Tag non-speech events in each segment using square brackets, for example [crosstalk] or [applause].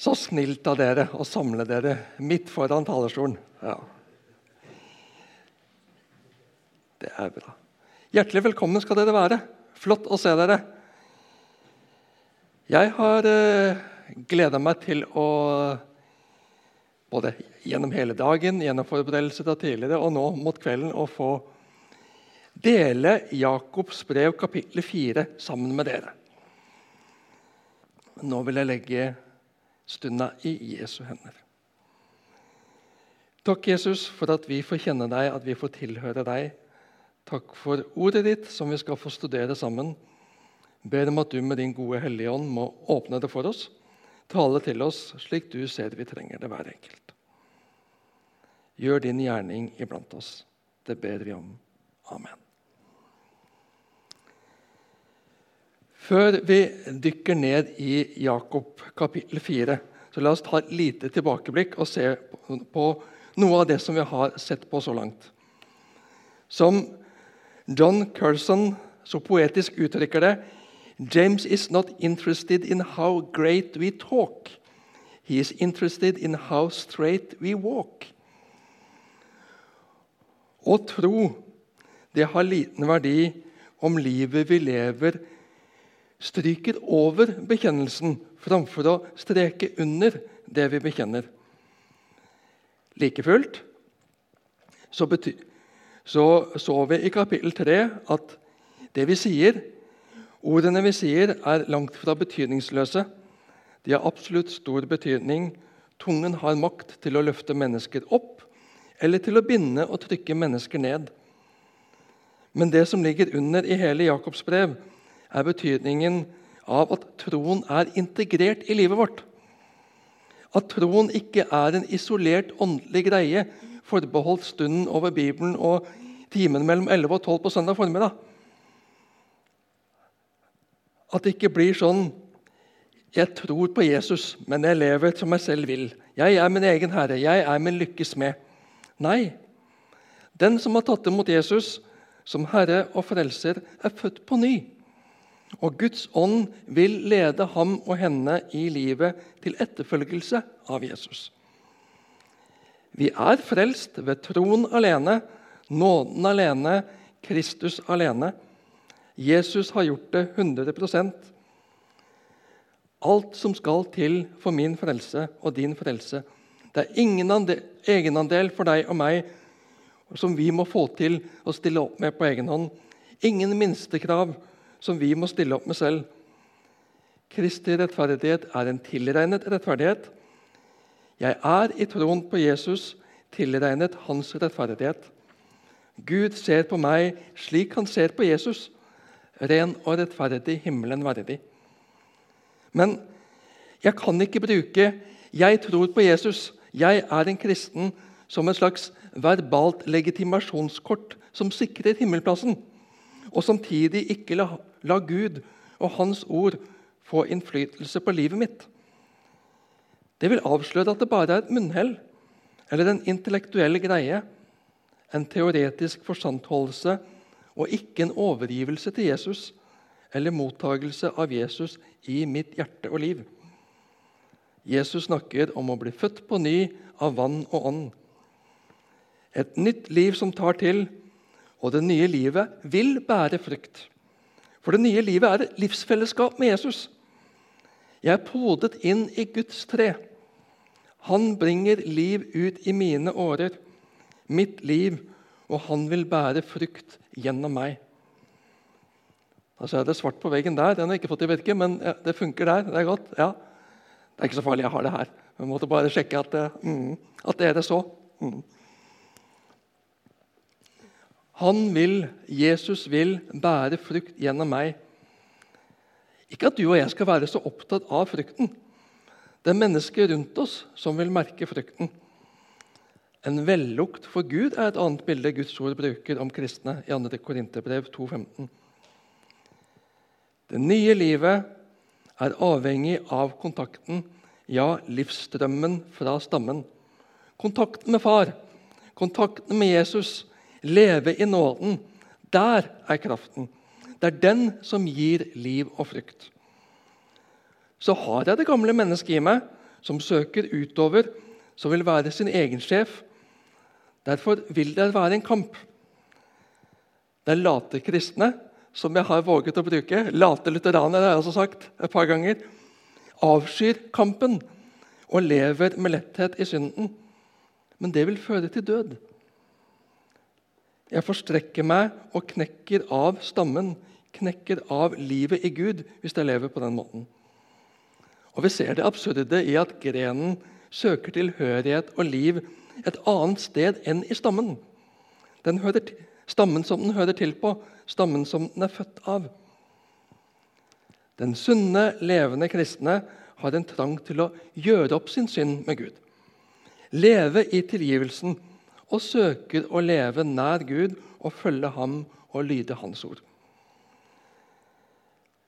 Så snilt av dere å samle dere midt foran talerstolen. Ja. Det er bra. Hjertelig velkommen skal dere være. Flott å se dere. Jeg har eh, gleda meg til å både gjennom hele dagen, gjennom forberedelser da tidligere og nå mot kvelden å få dele Jakobs brev kapittel 4 sammen med dere. Nå vil jeg legge stunda i Jesu hender. Takk, Jesus, for at vi får kjenne deg, at vi får tilhøre deg. Takk for ordet ditt, som vi skal få studere sammen. Ber om at du med din gode Hellige Ånd må åpne det for oss, tale til oss slik du ser vi trenger det hver enkelt. Gjør din gjerning iblant oss. Det ber vi om. Amen. Før vi dykker ned i Jakob kapittel 4, så la oss ta et lite tilbakeblikk og se på noe av det som vi har sett på så langt. Som John Curson så poetisk uttrykker det James is not interested in how great we talk. He is interested in how straight we walk. Å tro det har liten verdi om livet vi lever, stryker over bekjennelsen framfor å streke under det vi bekjenner. Like fullt så, så, så vi i kapittel 3 at det vi sier, ordene vi sier, er langt fra betydningsløse. De har absolutt stor betydning. Tungen har makt til å løfte mennesker opp eller til å binde og trykke mennesker ned. Men det som ligger under i hele Jakobs brev, er betydningen av at troen er integrert i livet vårt. At troen ikke er en isolert åndelig greie forbeholdt stunden over Bibelen og timen mellom 11 og 12 på søndag formiddag. At det ikke blir sånn Jeg tror på Jesus, men jeg lever som jeg selv vil. Jeg er min egen herre. Jeg er min lykkes med. Nei. Den som har tatt imot Jesus som Herre og Frelser, er født på ny. Og Guds ånd vil lede ham og henne i livet til etterfølgelse av Jesus. Vi er frelst ved troen alene, nåden alene, Kristus alene. Jesus har gjort det 100% Alt som skal til for min frelse og din frelse. Det er ingen egenandel for deg og meg som vi må få til å stille opp med på egen hånd. Ingen minstekrav som vi må stille opp med selv. Kristi rettferdighet er en tilregnet rettferdighet. Jeg er i troen på Jesus tilregnet hans rettferdighet. Gud ser på meg slik han ser på Jesus, ren og rettferdig, himmelen verdig. Men jeg kan ikke bruke 'jeg tror på Jesus', 'jeg er en kristen' som et slags verbalt legitimasjonskort som sikrer himmelplassen, og samtidig ikke la, la Gud og Hans ord få innflytelse på livet mitt. Det vil avsløre at det bare er et munnhell eller en intellektuell greie, en teoretisk forstandholdelse og ikke en overgivelse til Jesus eller mottagelse av Jesus i mitt hjerte og liv. Jesus snakker om å bli født på ny av vann og ånd. Et nytt liv som tar til, og det nye livet vil bære frukt. For det nye livet er et livsfellesskap med Jesus. Jeg er podet inn i Guds tre. Han bringer liv ut i mine årer, mitt liv, og han vil bære frukt gjennom meg. Altså er det svart på veggen der. Den har jeg ikke fått til å virke, men det funker der. Det er godt. Ja. Det er ikke så farlig, jeg har det her. Jeg måtte bare sjekke at, det, mm, at dere så. Mm. Han vil, Jesus vil, bære frukt gjennom meg. Ikke at du og jeg skal være så opptatt av frukten. Det er mennesker rundt oss som vil merke frukten. En vellukt for Gud er et annet bilde Guds ord bruker om kristne i 2. Korinterbrev 2,15. Det nye livet er avhengig av kontakten, ja, livsstrømmen fra stammen. Kontakten med far, kontakten med Jesus, leve i nåden. Der er kraften. Det er den som gir liv og frukt. Så har jeg det gamle mennesket i meg, som søker utover, som vil være sin egen sjef. Derfor vil det være en kamp. Den late kristne, som jeg har våget å bruke, late lutheranere har jeg også sagt et par ganger, avskyr kampen og lever med letthet i synden. Men det vil føre til død. Jeg forstrekker meg og knekker av stammen, knekker av livet i Gud, hvis jeg lever på den måten. Og Vi ser det absurde i at grenen søker tilhørighet og liv et annet sted enn i stammen. Til, stammen som den hører til på, stammen som den er født av. Den sunne, levende kristne har en trang til å gjøre opp sin synd med Gud. Leve i tilgivelsen og søker å leve nær Gud og følge ham og lyde Hans ord.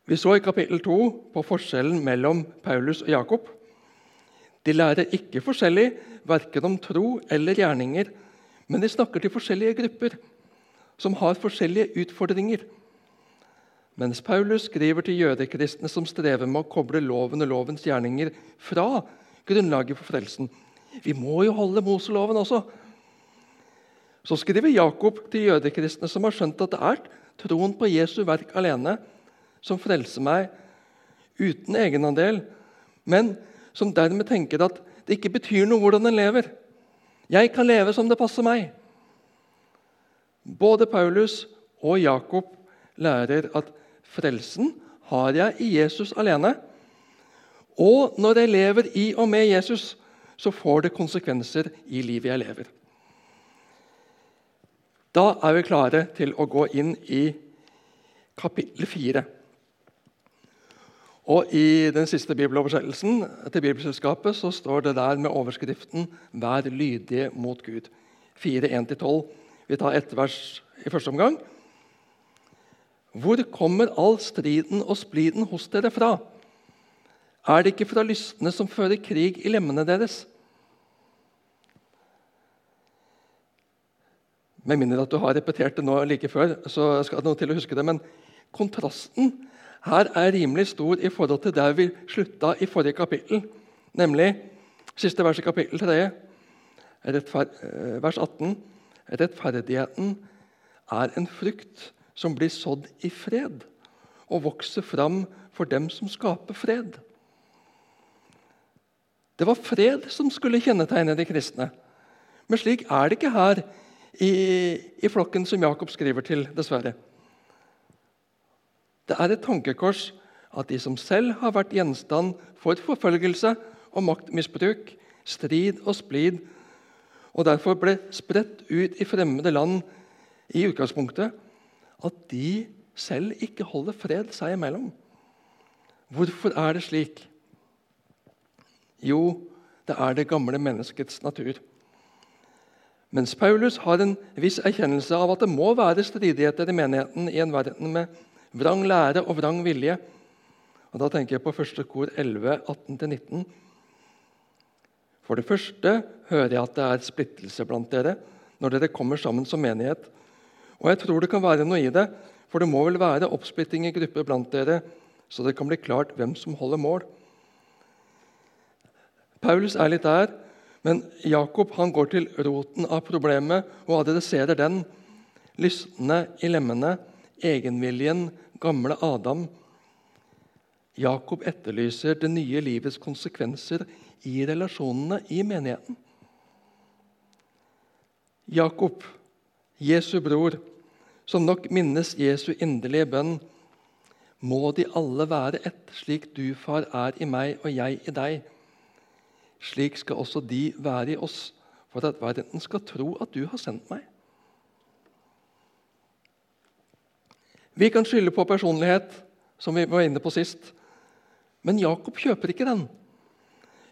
Vi så i kapittel 2 på forskjellen mellom Paulus og Jakob. De lærer ikke forskjellig verken om tro eller gjerninger, men de snakker til forskjellige grupper som har forskjellige utfordringer. Mens Paulus skriver til jødekristne som strever med å koble loven og lovens gjerninger fra grunnlaget for frelsen. Vi må jo holde Moseloven også. Så skriver Jakob til jødekristne som har skjønt at det er troen på Jesu verk alene som frelser meg uten egenandel, men som dermed tenker at det ikke betyr noe hvordan en lever. Jeg kan leve som det passer meg. Både Paulus og Jakob lærer at frelsen har jeg i Jesus alene. Og når jeg lever i og med Jesus, så får det konsekvenser i livet jeg lever. Da er vi klare til å gå inn i kapittel 4. Og I den siste bibeloversettelsen til Bibelselskapet så står det der med overskriften 'Vær lydige mot Gud'. 4.1-12. Vi tar ett vers i første omgang. Hvor kommer all striden og spliden hos dere fra? Er det ikke fra lystne som fører krig i lemmene deres? Med mindre at du har repetert det nå like før, så skal det noe til å huske det. Men kontrasten her er rimelig stor i forhold til der vi slutta i forrige kapittel, nemlig siste vers i kapittel 3, eh, vers 18. Rettferdigheten er en frukt som blir sådd i fred og vokser fram for dem som skaper fred. Det var fred som skulle kjennetegne de kristne. Men slik er det ikke her i, i flokken som Jakob skriver til, dessverre. Det er et tankekors at de som selv har vært gjenstand for forfølgelse og maktmisbruk, strid og splid, og derfor ble spredt ut i fremmede land i utgangspunktet, at de selv ikke holder fred seg imellom. Hvorfor er det slik? Jo, det er det gamle menneskets natur. Mens Paulus har en viss erkjennelse av at det må være stridigheter i menigheten i en verden med vrang lære og vrang vilje. Og Da tenker jeg på første kor 11, 18-19. For det første hører jeg at det er splittelse blant dere når dere kommer sammen som menighet. Og jeg tror det kan være noe i det, for det må vel være oppsplitting i grupper blant dere, så det kan bli klart hvem som holder mål. Paulus er litt der, men Jakob han går til roten av problemet og adresserer den. Lystne i lemmene, egenviljen, gamle Adam. Jakob etterlyser det nye livets konsekvenser i relasjonene i menigheten. Jakob, Jesu bror, som nok minnes Jesu inderlige bønn. Må de alle være ett, slik du, far, er i meg og jeg i deg. Slik skal også de være i oss, for at verden skal tro at du har sendt meg. Vi kan skylde på personlighet, som vi var inne på sist. Men Jakob kjøper ikke den.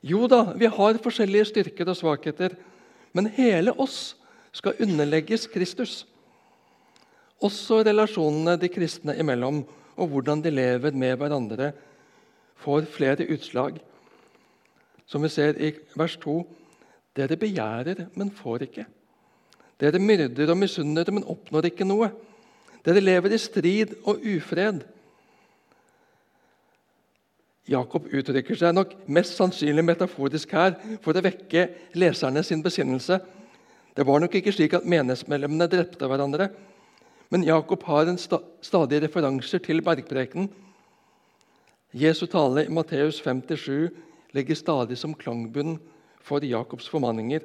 Jo da, vi har forskjellige styrker og svakheter, men hele oss skal underlegges Kristus. Også relasjonene de kristne imellom og hvordan de lever med hverandre, får flere utslag. Som vi ser i vers 2.: Dere begjærer, men får ikke. Dere myrder og misunner, men oppnår ikke noe. Dere lever i strid og ufred. Jakob uttrykker seg nok mest sannsynlig metaforisk her for å vekke leserne sin besinnelse. Det var nok ikke slik at menighetsmedlemmene drepte hverandre, men Jakob har sta stadig referanser til bergprekenen. Jesu tale i Matteus 57 ligger stadig som klangbunn for Jakobs formanninger.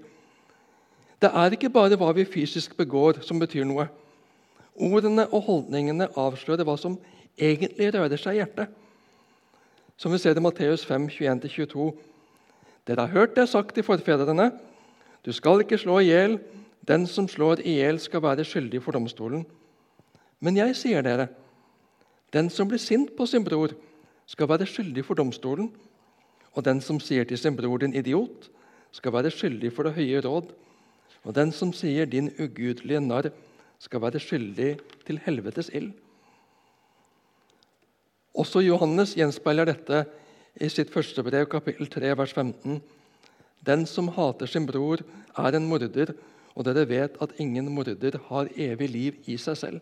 Det er ikke bare hva vi fysisk begår, som betyr noe. Ordene og holdningene avslører hva som egentlig rører seg i hjertet. Som vi ser i Matteus 5, 21-22. Dere har hørt det sagt til forfedrene. Du skal ikke slå i hjel. Den som slår i hjel, skal være skyldig for domstolen. Men jeg sier dere, den som blir sint på sin bror, skal være skyldig for domstolen. Og den som sier til sin bror 'din idiot', skal være skyldig for det høye råd. Og den som sier 'din ugudelige narr', skal være skyldig til helvetes ild. Også Johannes gjenspeiler dette i sitt første brev, kapittel 3, vers 15. Den som hater sin bror, er en morder, og dere vet at ingen morder har evig liv i seg selv.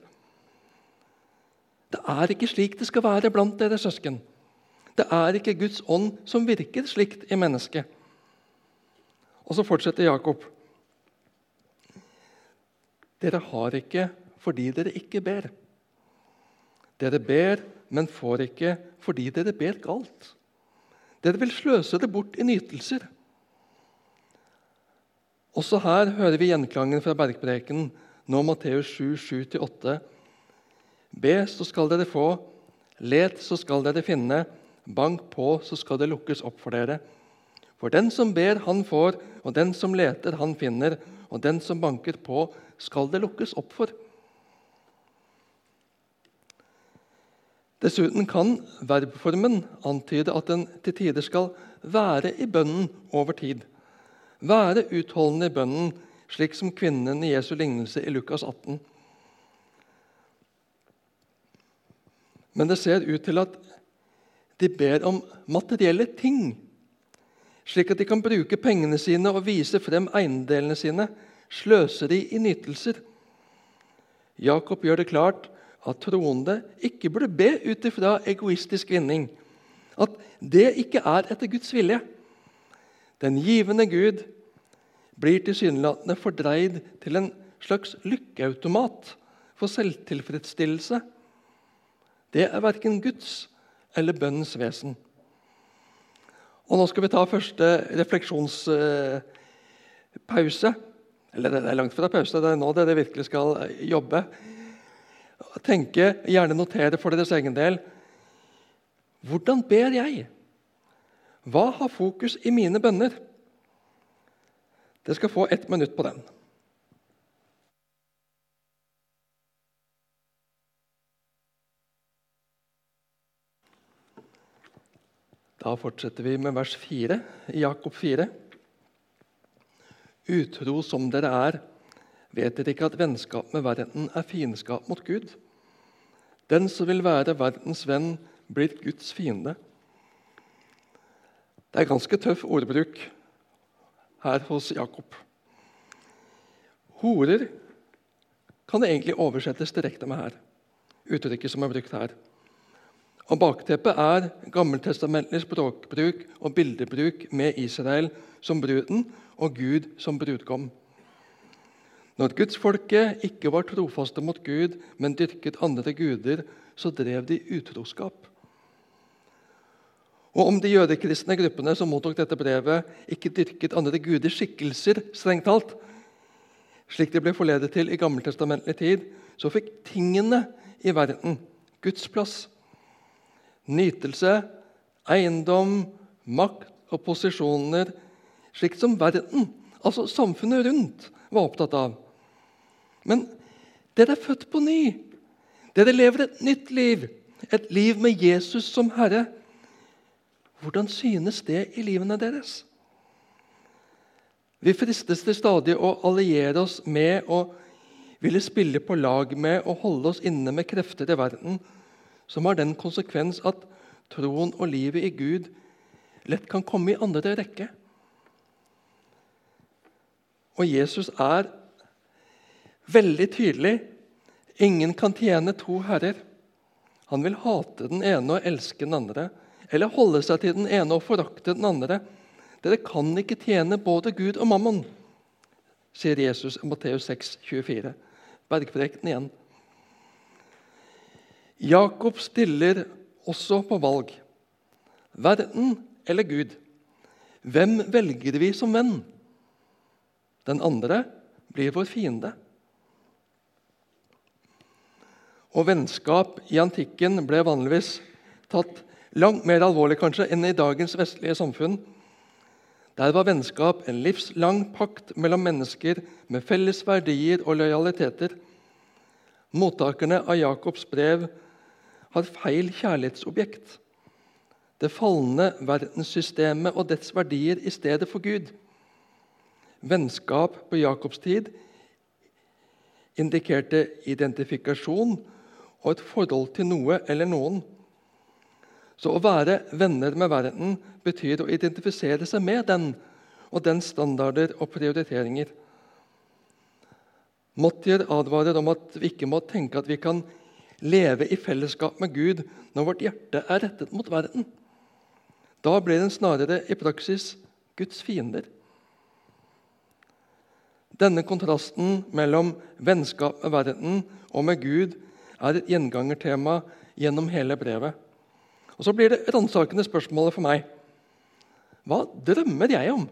Det er ikke slik det skal være blant dere søsken. Det er ikke Guds ånd som virker slikt i mennesket. Og så fortsetter Jakob. Dere har ikke fordi dere ikke ber. Dere ber men får ikke fordi dere ber galt. Dere vil sløse det bort i nytelser. Også her hører vi gjenklangen fra bergprekenen, nå Matteus 7, 7-8. Be, så skal dere få. Let, så skal dere finne. Bank på, så skal det lukkes opp for dere. For den som ber, han får, og den som leter, han finner, og den som banker på, skal det lukkes opp for. Dessuten kan verbformen antyde at den til tider skal være i bønnen over tid. Være utholdende i bønnen, slik som kvinnen i Jesu lignelse i Lukas 18. Men det ser ut til at de ber om materielle ting, slik at de kan bruke pengene sine og vise frem eiendelene sine. Sløser de i nytelser. Jakob gjør det klart at troende ikke burde be ut ifra egoistisk vinning. At det ikke er etter Guds vilje. Den givende Gud blir tilsynelatende fordreid til en slags lykkeautomat for selvtilfredsstillelse. Det er verken Guds eller bønnens vesen. Og Nå skal vi ta første refleksjonspause. Eller det er langt fra pause, det er nå dere virkelig skal jobbe tenke, gjerne notere for deres egen del Hvordan ber jeg? Hva har fokus i mine bønner? Dere skal få ett minutt på den. Da fortsetter vi med vers 4 i Jakob 4. Utro som dere er, Vet dere ikke at vennskap med verden er fiendskap mot Gud? Den som vil være verdens venn, blir Guds fiende. Det er ganske tøff ordbruk her hos Jakob. Horer kan det egentlig oversettes direkte med her. Uttrykket som er brukt her. Og Bakteppet er gammeltestamentlig språkbruk og bildebruk med Israel som bruden og Gud som brudgom. Når gudsfolket ikke var trofaste mot Gud, men dyrket andre guder, så drev de utroskap. Og Om de jødekristne gruppene som mottok dette brevet, ikke dyrket andre guders skikkelser, strengt talt, slik de ble forledet til i gammeltestamentlig tid, så fikk tingene i verden Guds plass. Nytelse, eiendom, makt og posisjoner, slik som verden, altså samfunnet rundt, var opptatt av. Men dere er født på ny. Dere lever et nytt liv, et liv med Jesus som Herre. Hvordan synes det i livene deres? Vi fristes til stadig å alliere oss med og ville spille på lag med og holde oss inne med krefter i verden som har den konsekvens at troen og livet i Gud lett kan komme i andre rekke. Og Jesus er veldig tydelig ingen kan tjene to herrer. Han vil hate den ene og elske den andre, eller holde seg til den ene og forakte den andre. Dere kan ikke tjene både Gud og mammon, sier Jesus i Matteus 6, 24. Bergprekten igjen. Jakob stiller også på valg. Verden eller Gud? Hvem velger vi som venn? Den andre blir vår fiende. Og vennskap i antikken ble vanligvis tatt langt mer alvorlig kanskje enn i dagens vestlige samfunn. Der var vennskap en livslang pakt mellom mennesker med felles verdier og lojaliteter. Mottakerne av Jakobs brev har feil kjærlighetsobjekt. Det falne verdenssystemet og dets verdier i stedet for Gud. Vennskap på Jakobs tid indikerte identifikasjon og et forhold til noe eller noen. Så å være venner med verden betyr å identifisere seg med den og dens standarder og prioriteringer. Mottier advarer om at vi ikke må tenke at vi kan leve i fellesskap med Gud når vårt hjerte er rettet mot verden. Da blir den snarere i praksis Guds fiender. Denne kontrasten mellom vennskap med verden og med Gud er et gjengangertema gjennom hele brevet. Og Så blir det ransakende spørsmålet for meg hva drømmer jeg om?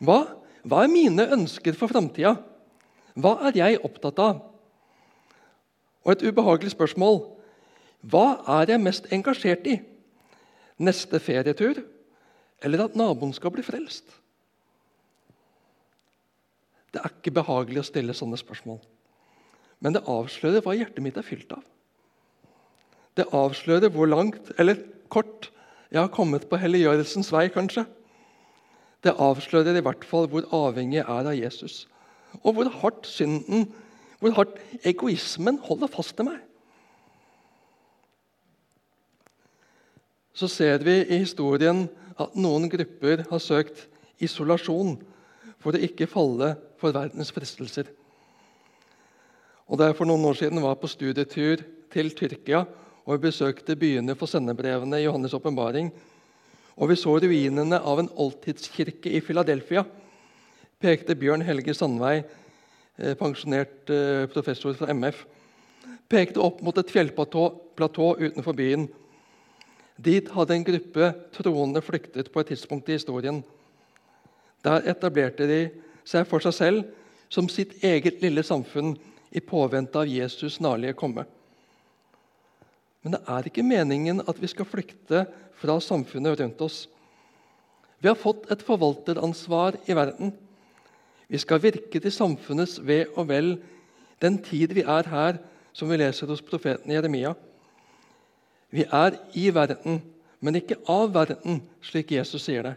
Hva, hva er mine ønsker for framtida? Hva er jeg opptatt av? Og et ubehagelig spørsmål hva er jeg mest engasjert i? Neste ferietur eller at naboen skal bli frelst? Det er ikke behagelig å stille sånne spørsmål. Men det avslører hva hjertet mitt er fylt av. Det avslører hvor langt, eller kort, jeg har kommet på helliggjørelsens vei, kanskje. Det avslører i hvert fall hvor avhengig jeg er av Jesus, og hvor hardt synden, hvor hardt egoismen holder fast til meg. Så ser vi i historien at noen grupper har søkt isolasjon for å ikke falle for verdens fristelser. Og da jeg for noen år siden var på studietur til Tyrkia og besøkte byene for sendebrevene i Johannes' åpenbaring, og vi så ruinene av en oldtidskirke i Philadelphia, pekte Bjørn Helge Sandveig, pensjonert eh, professor fra MF, pekte opp mot et fjellplatå utenfor byen. Dit hadde en gruppe troende flyktet på et tidspunkt i historien. Der etablerte de seg for seg selv som sitt eget lille samfunn i påvente av Jesus snarlige komme. Men det er ikke meningen at vi skal flykte fra samfunnet rundt oss. Vi har fått et forvalteransvar i verden. Vi skal virke til samfunnets ve og vel den tid vi er her, som vi leser hos profeten Jeremia. Vi er i verden, men ikke av verden, slik Jesus sier det.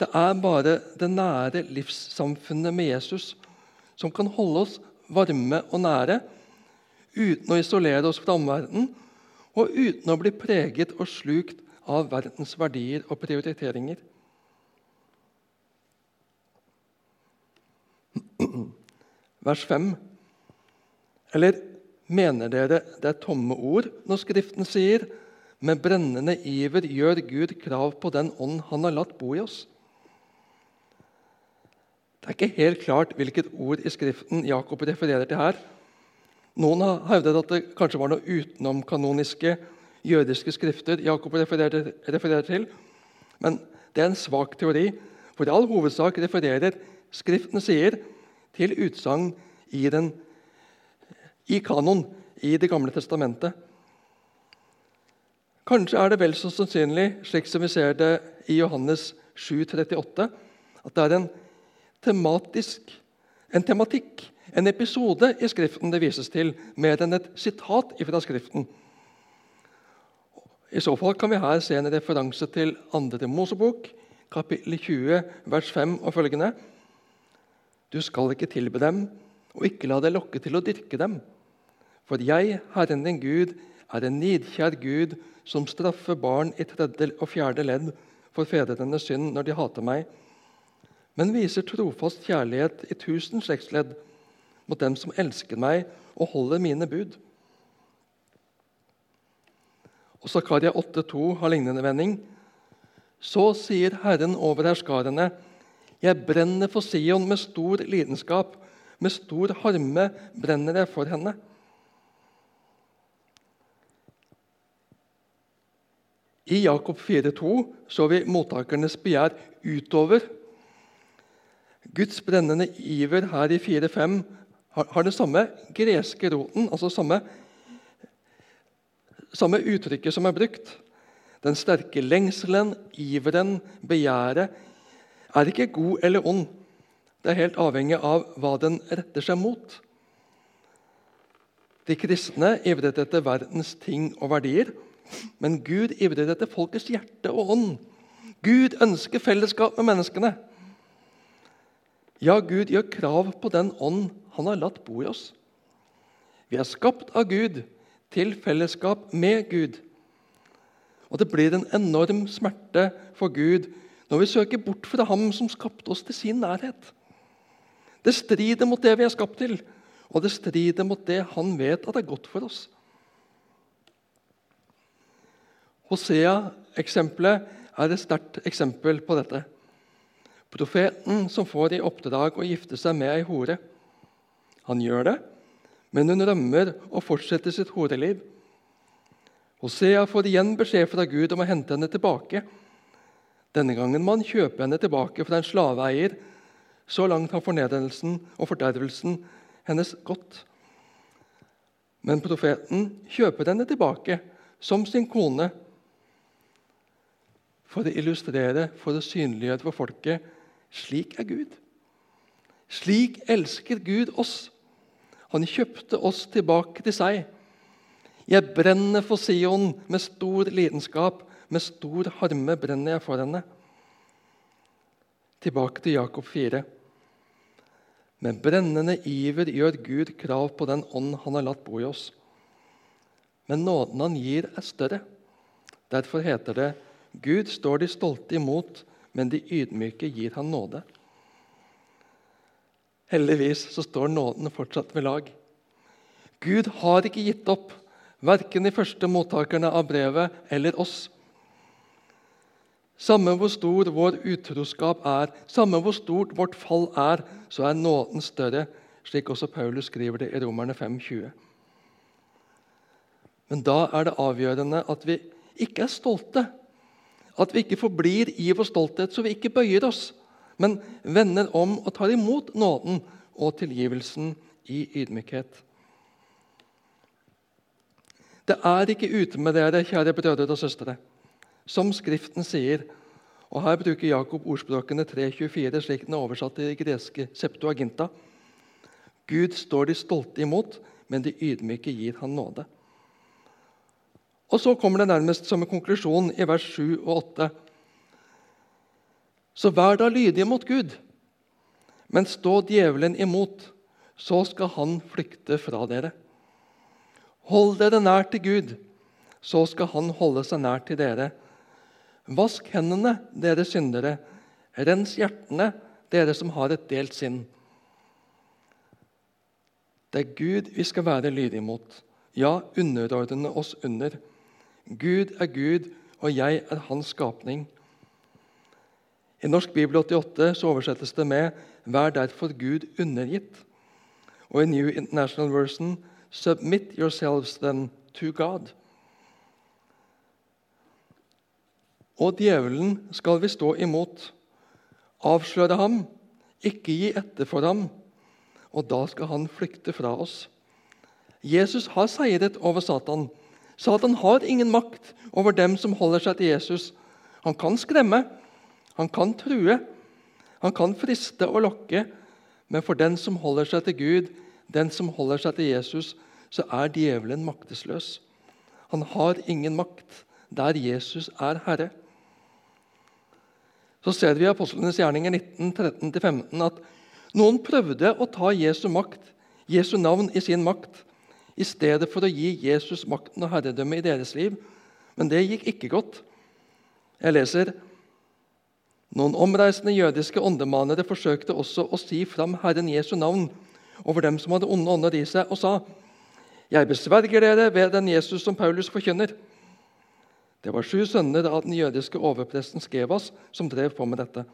Det er bare det nære livssamfunnet med Jesus som kan holde oss varme og nære, uten å isolere oss fra omverdenen og uten å bli preget og slukt av verdens verdier og prioriteringer. [clears throat] Vers 5. Eller mener dere det er tomme ord når Skriften sier med brennende iver gjør Gud krav på den ånd han har latt bo i oss? Det er ikke helt klart hvilket ord i Skriften Jakob refererer til her. Noen har hevdet at det kanskje var noe utenomkanoniske jødiske skrifter Jakob refererer, refererer til. Men det er en svak teori, for i all hovedsak refererer Skriften sier til utsagn i, i kanon i Det gamle testamentet. Kanskje er det vel så sannsynlig, slik som vi ser det i Johannes 7, 38, at det er en tematisk, en tematikk, en episode i Skriften det vises til, mer enn et sitat fra Skriften. I så fall kan vi her se en referanse til 2. Mosebok, kapittel 20, vers 5 og følgende. Du skal ikke tilbe dem, og ikke la deg lokke til å dyrke dem. For jeg, Herren din Gud, er en nidkjær Gud som straffer barn i tredje og fjerde ledd for fedrenes synd når de hater meg men viser trofast kjærlighet i tusen slektsledd mot dem som elsker meg og holder mine bud. Og Zakaria 8,2 har lignende vending. Så sier Herren over herskarene, jeg brenner for Sion med stor lidenskap. Med stor harme brenner jeg for henne. I Jakob 4,2 så vi mottakernes begjær utover. Guds brennende iver her i 4,5 har, den samme greske roten, altså samme, samme uttrykket som er brukt. Den sterke lengselen, iveren, begjæret er ikke god eller ond. Det er helt avhengig av hva den retter seg mot. De kristne ivret etter verdens ting og verdier, men Gud ivret etter folkets hjerte og ånd. Gud ønsker fellesskap med menneskene. Ja, Gud gjør krav på den ånd han har latt bo i oss. Vi er skapt av Gud til fellesskap med Gud. Og det blir en enorm smerte for Gud når vi søker bort fra Ham som skapte oss til sin nærhet. Det strider mot det vi er skapt til, og det strider mot det Han vet at er godt for oss. Hosea-eksempelet er et sterkt eksempel på dette. Profeten som får i oppdrag å gifte seg med ei hore. Han gjør det, men hun rømmer og fortsetter sitt horeliv. Hosea får igjen beskjed fra Gud om å hente henne tilbake. Denne gangen må han kjøpe henne tilbake fra en slaveeier. Så langt har fornedrelsen og fordervelsen hennes gått. Men profeten kjøper henne tilbake som sin kone for å illustrere, for å synliggjøre for folket slik er Gud. Slik elsker Gud oss. Han kjøpte oss tilbake til seg. Jeg brenner for Sion med stor lidenskap. Med stor harme brenner jeg for henne. Tilbake til Jakob 4. Med brennende iver gjør Gud krav på den ånd han har latt bo i oss. Men nåden han gir, er større. Derfor heter det Gud står de stolte imot, men de ydmyke gir han nåde. Heldigvis så står nåden fortsatt ved lag. Gud har ikke gitt opp, verken de første mottakerne av brevet eller oss. Samme hvor stor vår utroskap er, samme hvor stort vårt fall er, så er nåden større, slik også Paulus skriver det i Romerne 5,20. Men da er det avgjørende at vi ikke er stolte at vi ikke forblir i vår stolthet, så vi ikke bøyer oss, men vender om og tar imot nåden og tilgivelsen i ydmykhet. Det er ikke ute med dere, kjære brødre og søstre, som Skriften sier. Og Her bruker Jakob ordspråkene 3.24, slik den er oversatt til det greske Septuaginta. Gud står de stolte imot, men de ydmyke gir han nåde. Og så kommer det nærmest som en konklusjon i vers 7 og 8. Så vær da lydige mot Gud, men stå djevelen imot, så skal han flykte fra dere. Hold dere nær til Gud, så skal han holde seg nær til dere. Vask hendene, dere syndere. Rens hjertene, dere som har et delt sinn. Det er Gud vi skal være lydige mot, ja, underordne oss under. Gud er Gud, og jeg er hans skapning. I Norsk Bibel 88 så oversettes det med 'Vær derfor Gud undergitt'. Og i New International Version 'Submit yourselves then to God'. Og djevelen skal vi stå imot. Avsløre ham, ikke gi etter for ham, og da skal han flykte fra oss. Jesus har seiret over Satan Satan har ingen makt over dem som holder seg til Jesus. Han kan skremme, han kan true, han kan friste og lokke. Men for den som holder seg til Gud, den som holder seg til Jesus, så er djevelen maktesløs. Han har ingen makt der Jesus er herre. Så ser vi i Apostlenes gjerninger 19, 13-15 at noen prøvde å ta Jesu makt, Jesu navn i sin makt i stedet for å gi Jesus makten og herredømme i deres liv. Men det gikk ikke godt. Jeg leser noen omreisende jødiske åndemanere forsøkte også å si fram Herren Jesu navn over dem som hadde onde ånder i seg, og sa:" Jeg besverger dere ved den Jesus som Paulus forkynner. Det var sju sønner av den jødiske overpresten Skevas som drev på med dette.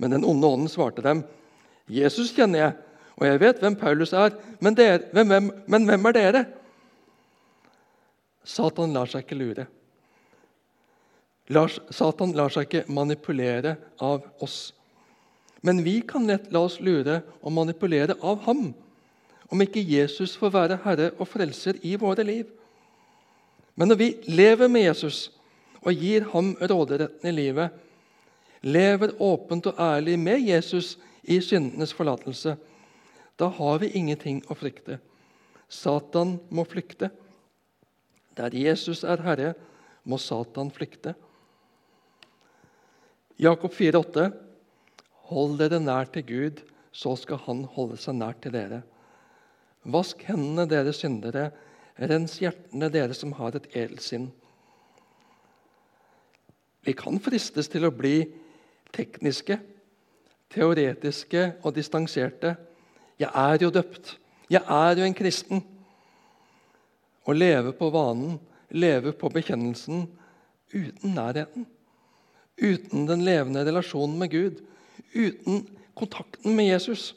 Men den onde ånden svarte dem, 'Jesus kjenner jeg, og jeg vet hvem Paulus er, men, dere, hvem, hvem, men hvem er dere?' Satan lar seg ikke lure. Satan lar seg ikke manipulere av oss. Men vi kan lett la oss lure og manipulere av ham om ikke Jesus får være herre og frelser i våre liv. Men når vi lever med Jesus og gir ham råderetten i livet, lever åpent og ærlig med Jesus i syndenes forlatelse, da har vi ingenting å frykte. Satan må flykte. Der Jesus er herre, må Satan flykte. Jakob 4,8.: Hold dere nær til Gud, så skal Han holde seg nær til dere. Vask hendene, dere syndere. Rens hjertene, dere som har et edelt sinn. Vi kan fristes til å bli tekniske, teoretiske og distanserte. Jeg er jo døpt. Jeg er jo en kristen. Å leve på vanen, leve på bekjennelsen uten nærheten. Uten den levende relasjonen med Gud. Uten kontakten med Jesus.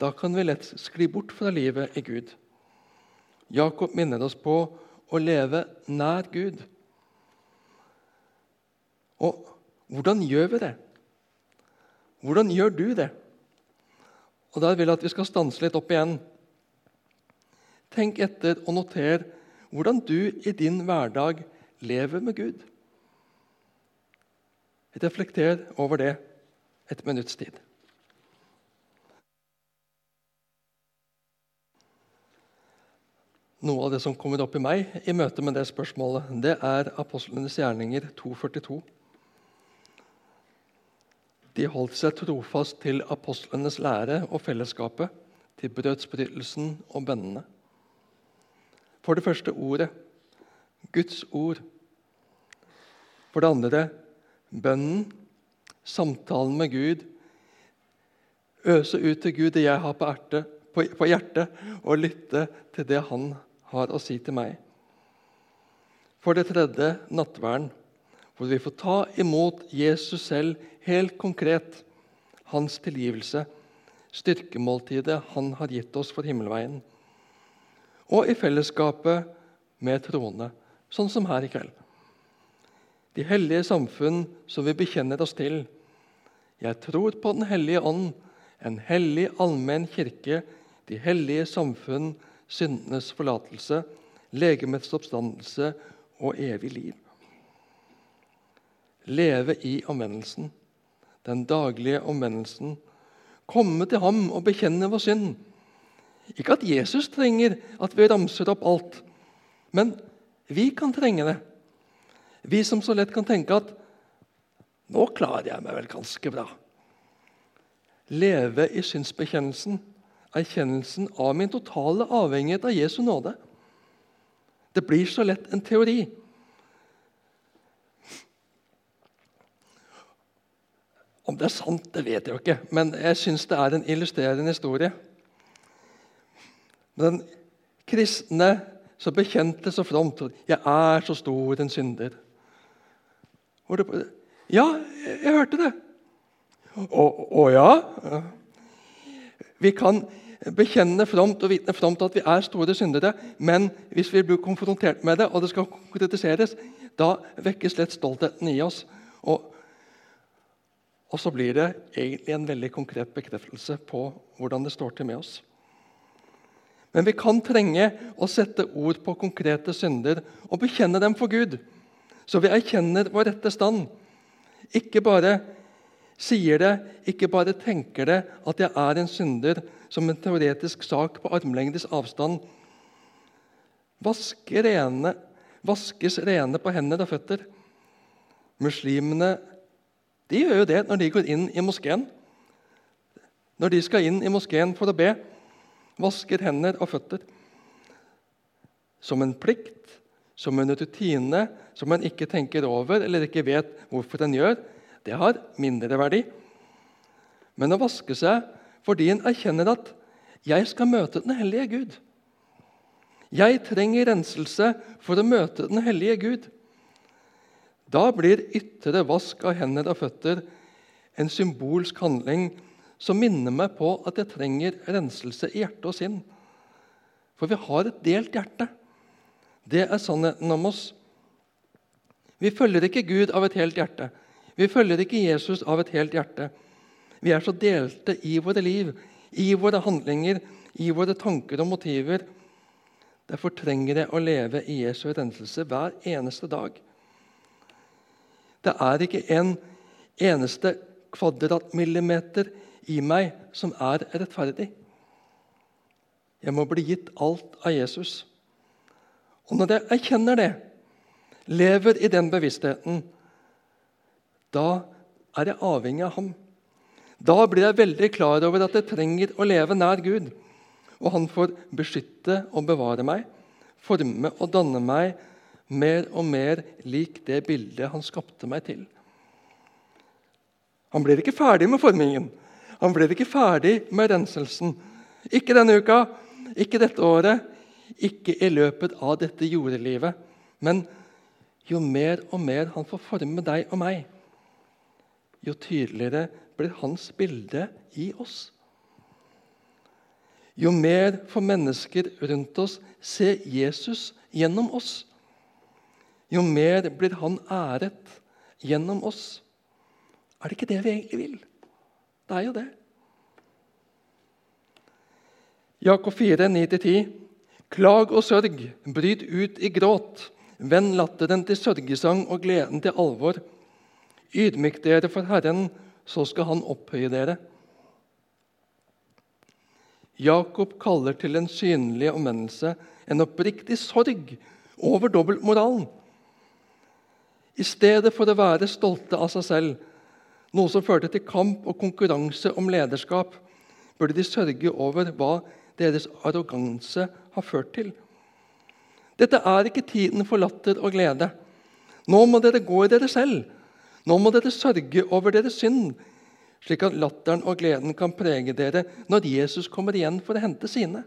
Da kan vi lett skli bort fra livet i Gud. Jakob minner oss på å leve nær Gud. Og hvordan gjør vi det? Hvordan gjør du det? Og Der vil jeg at vi skal stanse litt opp igjen. Tenk etter og noter hvordan du i din hverdag lever med Gud. Reflekter over det et minutts tid. Noe av det som kommer opp i meg i møte med det spørsmålet, det er apostlenes gjerninger 242. De holdt seg trofast til apostlenes lære og fellesskapet, til brødsbrytelsen og bønnene. For det første ordet Guds ord. For det andre bønnen, samtalen med Gud. Øse ut til Gud det jeg har på, erte, på, på hjertet, og lytte til det Han har å si til meg. For det tredje nattverden, hvor vi får ta imot Jesus selv helt konkret, hans tilgivelse, styrkemåltidet han har gitt oss for himmelveien. Og i fellesskapet med troende, sånn som her i kveld. De hellige samfunn som vi bekjenner oss til. Jeg tror på Den hellige ånd, en hellig allmenn kirke, de hellige samfunn, syndenes forlatelse, legemets oppstandelse og evig liv. Leve i omvendelsen, den daglige omvendelsen. Komme til ham og bekjenne vår synd. Ikke at Jesus trenger at vi ramser opp alt, men vi kan trenge det. Vi som så lett kan tenke at 'nå klarer jeg meg vel ganske bra'. Leve i synsbekjennelsen erkjennelsen av min totale avhengighet av Jesu nåde. Det blir så lett en teori. Om det er sant, det vet jeg jo ikke, men jeg syns det er en illustrerende historie. Den kristne så bekjente så fromt 'Jeg er så stor en synder'. Ja, jeg hørte det. Å ja? Vi kan bekjenne fromt og vitne fromt at vi er store syndere, men hvis vi blir konfrontert med det, og det skal konkretiseres, da vekkes lett stoltheten i oss. Og, og så blir det egentlig en veldig konkret bekreftelse på hvordan det står til med oss. Men vi kan trenge å sette ord på konkrete synder og bekjenne dem for Gud, så vi erkjenner vår rette stand. Ikke bare sier det, ikke bare tenker det, at jeg er en synder som en teoretisk sak på armlengdes avstand. Vaske rene, vaskes rene på hender og føtter. Muslimene de gjør jo det når de går inn i moskeen. Når de skal inn i moskeen for å be, vasker hender og føtter. Som en plikt, som en rutine, som en ikke tenker over eller ikke vet hvorfor en gjør, det har mindre verdi. Men å vaske seg fordi en erkjenner at 'jeg skal møte den hellige Gud'. Jeg trenger renselse for å møte den hellige Gud. Da blir ytre vask av hender og føtter en symbolsk handling som minner meg på at jeg trenger renselse i hjerte og sinn. For vi har et delt hjerte. Det er sannheten om oss. Vi følger ikke Gud av et helt hjerte. Vi følger ikke Jesus av et helt hjerte. Vi er så delte i våre liv, i våre handlinger, i våre tanker og motiver. Derfor trenger jeg å leve i Jesu renselse hver eneste dag. Det er ikke en eneste kvadratmillimeter i meg som er rettferdig. Jeg må bli gitt alt av Jesus. Og når jeg erkjenner det, lever i den bevisstheten, da er jeg avhengig av ham. Da blir jeg veldig klar over at jeg trenger å leve nær Gud. Og han får beskytte og bevare meg, forme og danne meg mer og mer lik det bildet han skapte meg til. Han blir ikke ferdig med formingen. Han blir ikke ferdig med renselsen. Ikke denne uka, ikke dette året, ikke i løpet av dette jordelivet. Men jo mer og mer han får forme deg og meg, jo tydeligere blir hans bilde i oss. Jo mer får mennesker rundt oss se Jesus gjennom oss, jo mer blir han æret gjennom oss. Er det ikke det vi egentlig vil? Det er jo det. Jakob 4, 9-10. Klag og sørg, bryt ut i gråt. Vend latteren til sørgesang og gleden til alvor. Ydmyk dere for Herren, så skal Han opphøye dere. Jakob kaller til en synlig omvendelse, en oppriktig sorg over dobbeltmoralen. I stedet for å være stolte av seg selv, noe som førte til kamp og konkurranse om lederskap, burde de sørge over hva deres arroganse har ført til. Dette er ikke tiden for latter og glede. Nå må dere gå i dere selv. Nå må dere sørge over deres synd, slik at latteren og gleden kan prege dere når Jesus kommer igjen for å hente sine.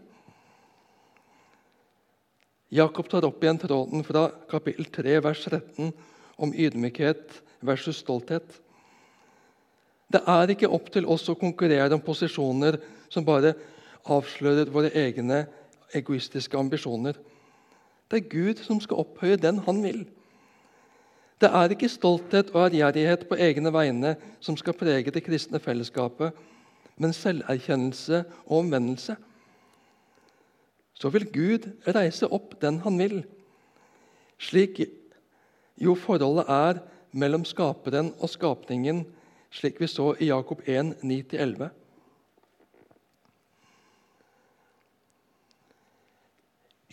Jakob tar opp igjen tråden fra kapittel 3, vers 13 om ydmykhet versus stolthet. Det er ikke opp til oss å konkurrere om posisjoner som bare avslører våre egne egoistiske ambisjoner. Det er Gud som skal opphøye den han vil. Det er ikke stolthet og ærgjerrighet på egne vegne som skal prege det kristne fellesskapet, men selverkjennelse og omvendelse. Så vil Gud reise opp den han vil, slik jo forholdet er mellom skaperen og skapningen, slik vi så i Jakob 1, 9-11.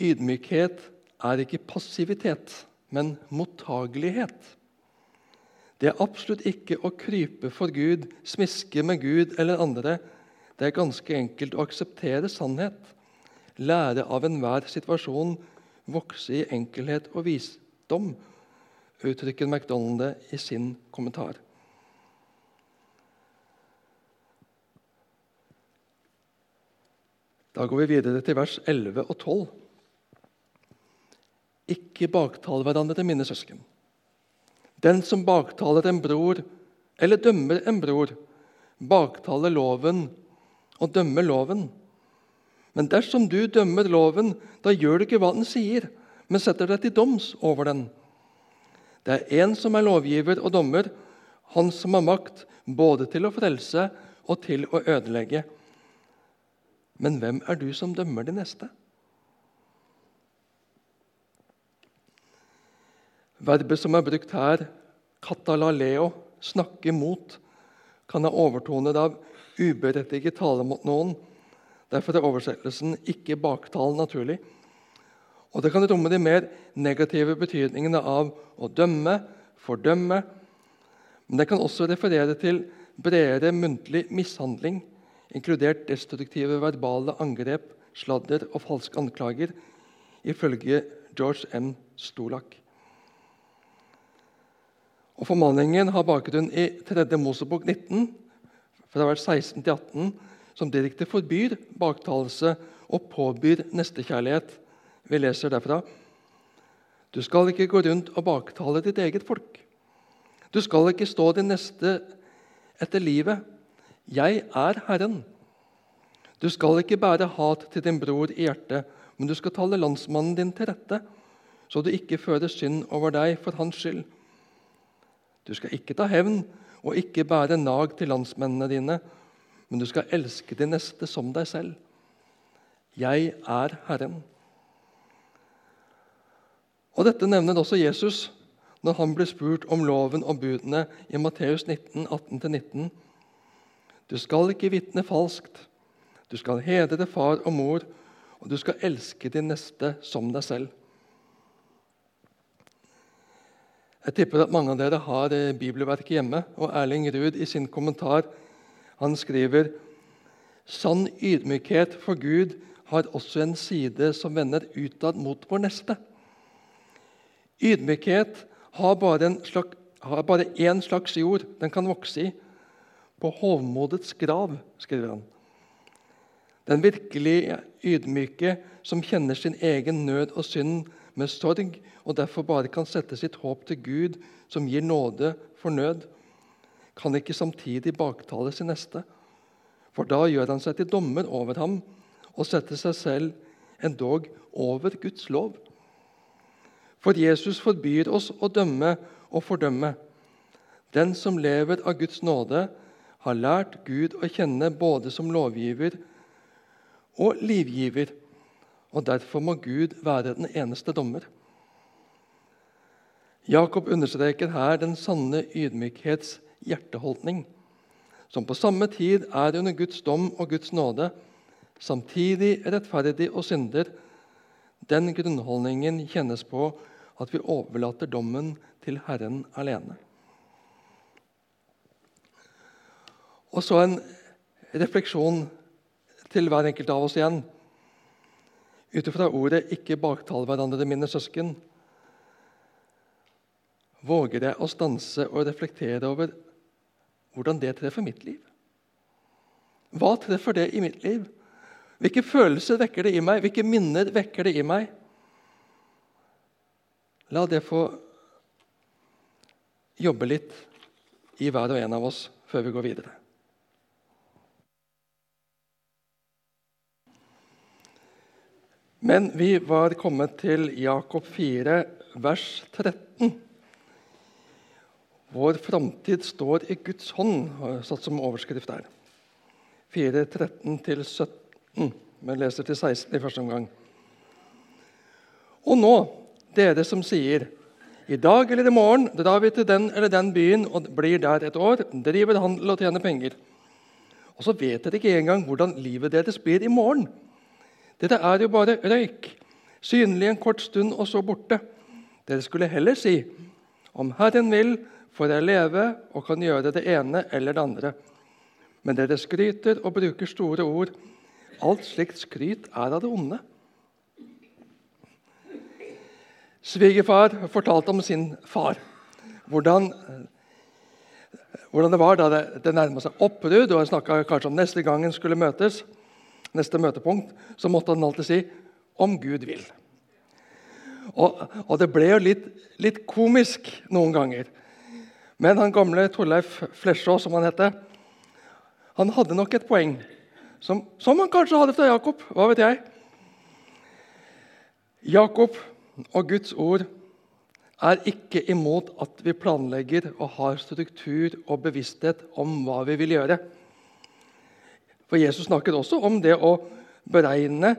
Ydmykhet er ikke passivitet, men mottagelighet. Det er absolutt ikke å krype for Gud, smiske med Gud eller andre. Det er ganske enkelt å akseptere sannhet, lære av enhver situasjon, vokse i enkelhet og visdom, uttrykker McDonald det i sin kommentar. Da går vi videre til vers 11 og 12. Ikke baktal hverandre, mine søsken. Den som baktaler en bror eller dømmer en bror, baktaler loven og dømmer loven. Men dersom du dømmer loven, da gjør du ikke hva den sier, men setter deg til doms over den. Det er én som er lovgiver og dommer, han som har makt både til å frelse og til å ødelegge. Men hvem er du som dømmer de neste? Verbet som er brukt her, katalaleo, snakke mot, kan ha overtoner av uberettiget tale mot noen. Derfor er oversettelsen 'ikke baktale' naturlig. Og Det kan romme de mer negative betydningene av å dømme, fordømme. Men det kan også referere til bredere muntlig mishandling, inkludert destruktive verbale angrep, sladder og falske anklager, ifølge George M. Stolak. Og Formaningen har bakgrunn i 3. Mosebok 19, fra vers 16 til 18, som direkte forbyr baktalelse og påbyr nestekjærlighet Vi leser derfra Du skal ikke gå rundt og baktale ditt eget folk. Du skal ikke stå din neste etter livet. Jeg er Herren. Du skal ikke bære hat til din bror i hjertet, men du skal tale landsmannen din til rette, så du ikke fører synd over deg for hans skyld. Du skal ikke ta hevn og ikke bære nag til landsmennene dine, men du skal elske de neste som deg selv. Jeg er Herren. Og Dette nevner også Jesus når han blir spurt om loven og budene i Matteus 19, 18-19. Du skal ikke vitne falskt. Du skal hedre far og mor, og du skal elske de neste som deg selv. Jeg tipper at mange av dere har eh, bibelverket hjemme. og Erling Ruud i sin kommentar han skriver sann ydmykhet for Gud har også en side som vender utad mot vår neste. Ydmykhet har bare, slags, én slags jord den kan vokse i. På hovmodets grav, skriver han. Den virkelig ydmyke som kjenner sin egen nød og synd med sorg, og derfor bare kan sette sitt håp til Gud, som gir nåde for nød, kan ikke samtidig baktale sin neste. For da gjør han seg til dommer over ham og setter seg selv endog over Guds lov. For Jesus forbyr oss å dømme og fordømme. Den som lever av Guds nåde, har lært Gud å kjenne både som lovgiver og livgiver, og derfor må Gud være den eneste dommer. Jakob understreker her den sanne ydmykhets hjerteholdning, som på samme tid er under Guds dom og Guds nåde, samtidig rettferdig og synder, den grunnholdningen kjennes på at vi overlater dommen til Herren alene. Og så en refleksjon til hver enkelt av oss igjen. Ut ifra ordet 'ikke baktal hverandre, mine søsken', våger jeg å stanse og reflektere over hvordan det treffer mitt liv. Hva treffer det i mitt liv? Hvilke følelser vekker det i meg? Hvilke minner vekker det i meg? La det få jobbe litt i hver og en av oss før vi går videre. Men vi var kommet til Jakob 4, vers 13. Vår framtid står i Guds hånd, satt som overskrift der. 4, 13-17. Men leser til 16 i første omgang. Og nå dere som sier i dag eller i morgen drar vi til den eller den byen og blir der et år, driver handel og tjener penger. Og så vet dere ikke engang hvordan livet deres blir i morgen. Dette er jo bare røyk, synlig en kort stund og så borte. Dere skulle heller si, om Herren vil, får jeg leve og kan gjøre det ene eller det andre. Men dere skryter og bruker store ord. Alt slikt skryt er av det onde. Svigerfar fortalte om sin far. Hvordan, hvordan det var da det, det nærma seg oppbrudd, og han snakka kanskje om neste gang en skulle møtes, neste møtepunkt, så måtte han alltid si 'om Gud vil'. Og, og det ble jo litt, litt, komisk noen ganger. Men han gamle Torleif Flesjå, som han heter, han hadde nok et poeng. Som, som han kanskje hadde fra Jakob. Hva vet jeg? Jakob og Guds ord er ikke imot at vi planlegger og har struktur og bevissthet om hva vi vil gjøre. For Jesus snakker også om det å beregne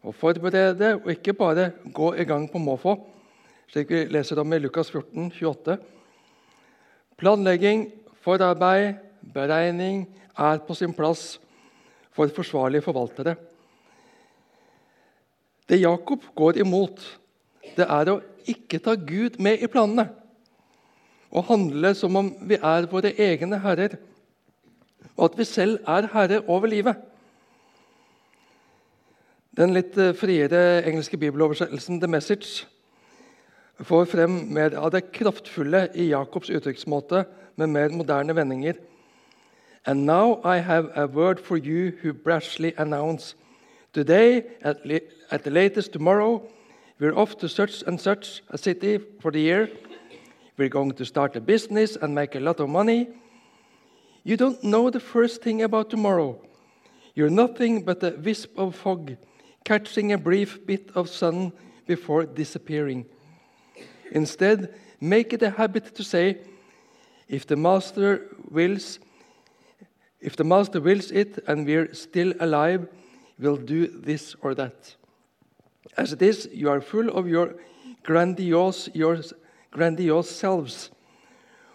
og forberede, og ikke bare gå i gang på måfå, slik vi leser om i Lukas 14, 28. Planlegging, forarbeid, beregning er på sin plass for forsvarlige forvaltere. Det Jakob går imot, det er å ikke ta Gud med i planene. og handle som om vi er våre egne herrer, og at vi selv er herre over livet. Den litt eh, friere engelske bibeloversettelsen The Message får frem mer av det kraftfulle i Jakobs uttrykksmåte med mer moderne vendinger. And now I have a word for you who brashly announce Today, at, at the latest tomorrow, We're off to such and such a city for the year. We're going to start a business and make a lot of money. You don't know the first thing about tomorrow. You're nothing but a wisp of fog, catching a brief bit of sun before disappearing. Instead, make it a habit to say, if the master wills, if the master wills it and we're still alive, we'll do this or that. As it is, you are full of your grandiose, your grandiose selves.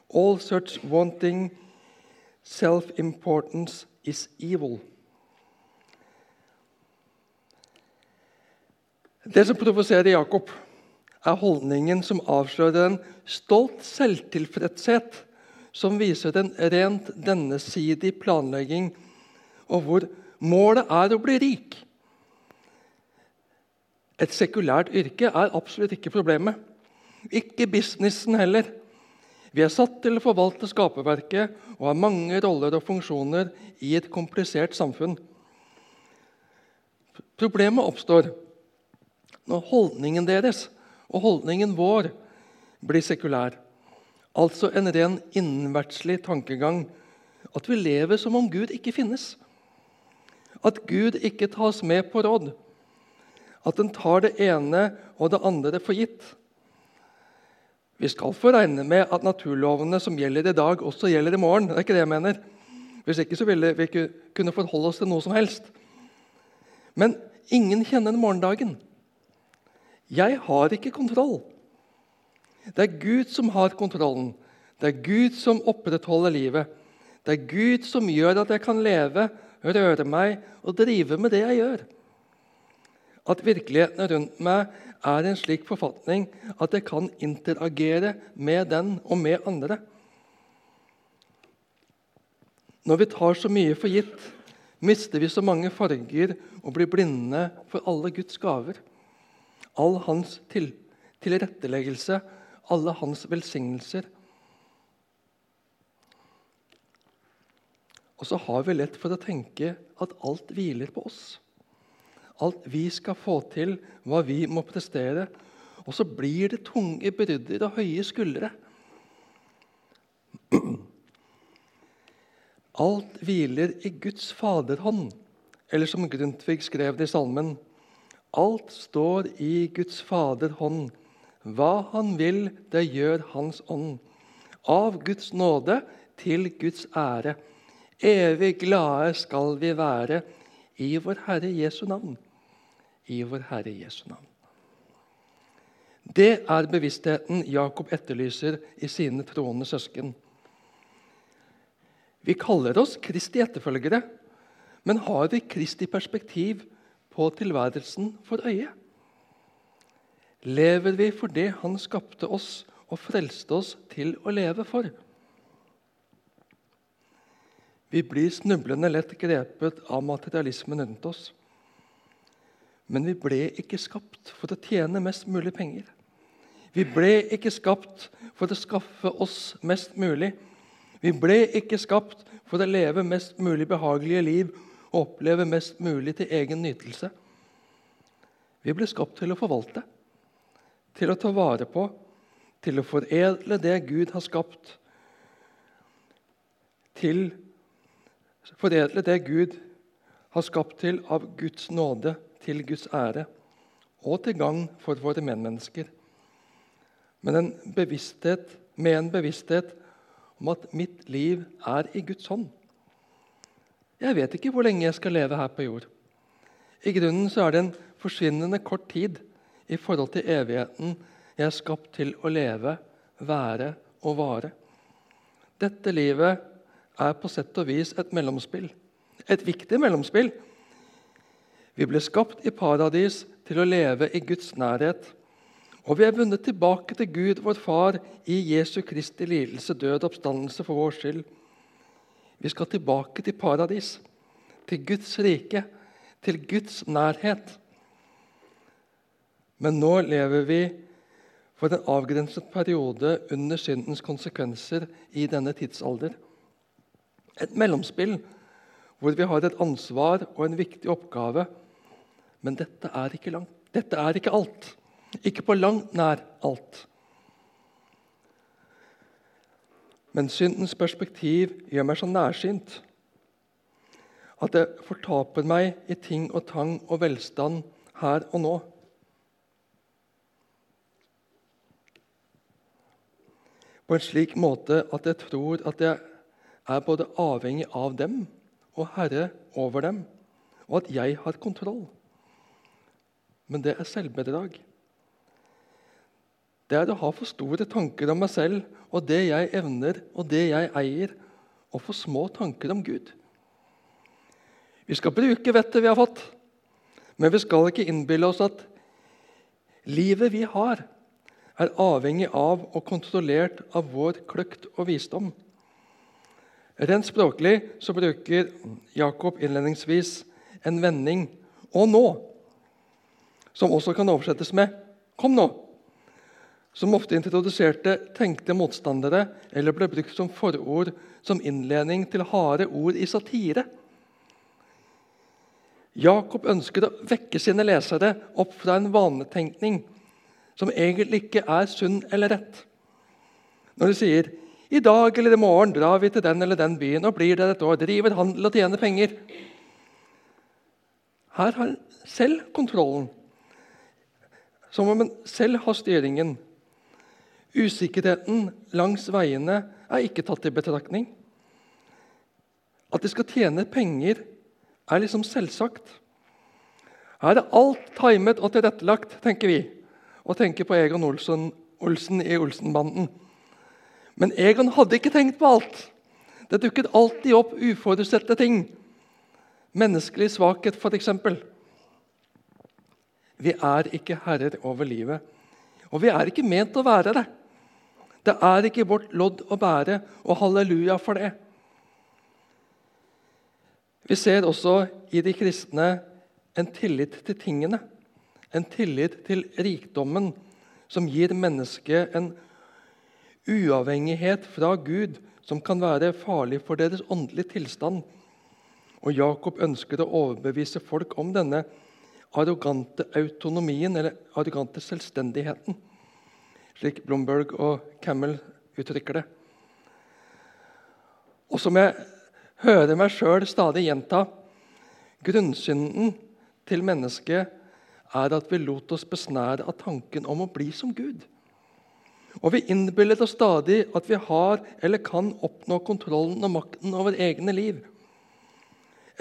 All such wanting self importance is evil. Det som provoserer Jakob, er holdningen som avslører en stolt selvtilfredshet som viser en rent dennesidig planlegging, og hvor målet er å bli rik. Et sekulært yrke er absolutt ikke problemet. Ikke businessen heller. Vi er satt til å forvalte skaperverket og har mange roller og funksjoner i et komplisert samfunn. Problemet oppstår når holdningen deres og holdningen vår blir sekulær. Altså en ren innenverdslig tankegang. At vi lever som om Gud ikke finnes. At Gud ikke tas med på råd. At en tar det ene og det andre for gitt. Vi skal få regne med at naturlovene som gjelder i dag, også gjelder i morgen. Det er ikke det jeg mener. Hvis ikke så ville vi ikke kunne forholde oss til noe som helst. Men ingen kjenner morgendagen. Jeg har ikke kontroll. Det er Gud som har kontrollen. Det er Gud som opprettholder livet. Det er Gud som gjør at jeg kan leve, røre meg og drive med det jeg gjør. At virkeligheten rundt meg er en slik forfatning at jeg kan interagere med den og med andre. Når vi tar så mye for gitt, mister vi så mange farger og blir blinde for alle Guds gaver all hans til, tilretteleggelse, alle hans velsignelser. Og så har vi lett for å tenke at alt hviler på oss. Alt vi skal få til, hva vi må prestere. Og så blir det tunge brydder og høye skuldre. [clears throat] Alt hviler i Guds faderhånd, eller som Grundtvig skrev det i salmen Alt står i Guds faderhånd. Hva Han vil, det gjør Hans ånd. Av Guds nåde til Guds ære. Evig glade skal vi være i vår Herre Jesu navn. I vår Herre Jesu navn. Det er bevisstheten Jakob etterlyser i sine troende søsken. Vi kaller oss Kristi etterfølgere, men har vi Kristi perspektiv på tilværelsen for øye? Lever vi for det Han skapte oss og frelste oss til å leve for? Vi blir snublende lett grepet av materialismen rundt oss. Men vi ble ikke skapt for å tjene mest mulig penger. Vi ble ikke skapt for å skaffe oss mest mulig. Vi ble ikke skapt for å leve mest mulig behagelige liv og oppleve mest mulig til egen nytelse. Vi ble skapt til å forvalte, til å ta vare på, til å foredle det Gud har skapt. Til foredle det Gud har skapt til av Guds nåde, til Guds ære og til gagn for våre medmennesker. Men en bevissthet, med en bevissthet om at mitt liv er i Guds hånd. Jeg vet ikke hvor lenge jeg skal leve her på jord. I grunnen så er det en forsvinnende kort tid i forhold til evigheten jeg er skapt til å leve, være og vare. Dette livet er på sett og vis et mellomspill. Et viktig mellomspill. Vi ble skapt i paradis til å leve i Guds nærhet. Og vi er vunnet tilbake til Gud, vår Far, i Jesu Kristi lidelse, død og oppstandelse for vår skyld. Vi skal tilbake til paradis, til Guds rike, til Guds nærhet. Men nå lever vi for en avgrenset periode under syndens konsekvenser i denne tidsalder. Et mellomspill hvor vi har et ansvar og en viktig oppgave. Men dette er ikke langt. Dette er ikke alt. Ikke på langt nær alt. Men syndens perspektiv gjør meg så nærsynt at jeg fortaper meg i ting og tang og velstand her og nå. På en slik måte at jeg tror at jeg er både avhengig av dem og herre over dem, og at jeg har kontroll. Men det er selvbedrag. Det er å ha for store tanker om meg selv og det jeg evner og det jeg eier, og for små tanker om Gud. Vi skal bruke vettet vi har fått, men vi skal ikke innbille oss at livet vi har, er avhengig av og kontrollert av vår kløkt og visdom. Rent språklig så bruker Jakob innledningsvis en vending 'og nå', som også kan oversettes med 'kom nå', som ofte introduserte tenkte motstandere eller ble brukt som forord som innledning til harde ord i satire. Jakob ønsker å vekke sine lesere opp fra en vanetenkning som egentlig ikke er sunn eller rett. Når de sier i dag eller i morgen drar vi til den eller den byen og blir der et år. Driver handel og tjener penger. Her har selv kontrollen. Som om en selv har styringen. Usikkerheten langs veiene er ikke tatt i betraktning. At de skal tjene penger, er liksom selvsagt. Her er alt timet og tilrettelagt, tenker vi, og tenker på Egon Olsen, Olsen i Olsenbanden. Men Egon hadde ikke tenkt på alt. Det dukket alltid opp uforutsette ting. Menneskelig svakhet, f.eks. Vi er ikke herrer over livet, og vi er ikke ment å være det. Det er ikke vårt lodd å bære, og halleluja for det. Vi ser også i de kristne en tillit til tingene, en tillit til rikdommen, som gir mennesket en uavhengighet fra Gud som kan være farlig for deres åndelige tilstand. Og Jakob ønsker å overbevise folk om denne arrogante autonomien, eller arrogante selvstendigheten, slik Blomberg og Camel uttrykker det. Og som jeg hører meg sjøl stadig gjenta grunnsynden til mennesket er at vi lot oss besnære av tanken om å bli som Gud. Og vi innbiller oss stadig at vi har eller kan oppnå kontrollen og makten over egne liv.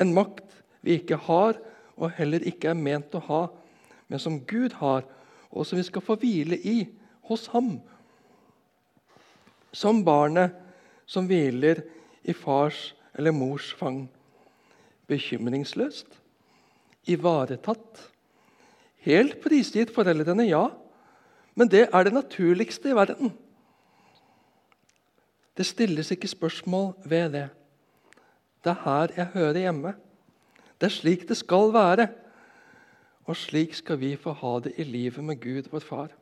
En makt vi ikke har, og heller ikke er ment å ha, men som Gud har, og som vi skal få hvile i hos ham. Som barnet som hviler i fars eller mors fang. Bekymringsløst, ivaretatt, helt prisgitt foreldrene, ja men det er det naturligste i verden. Det stilles ikke spørsmål ved det. Det er her jeg hører hjemme. Det er slik det skal være. Og slik skal vi få ha det i livet med Gud, vår Far.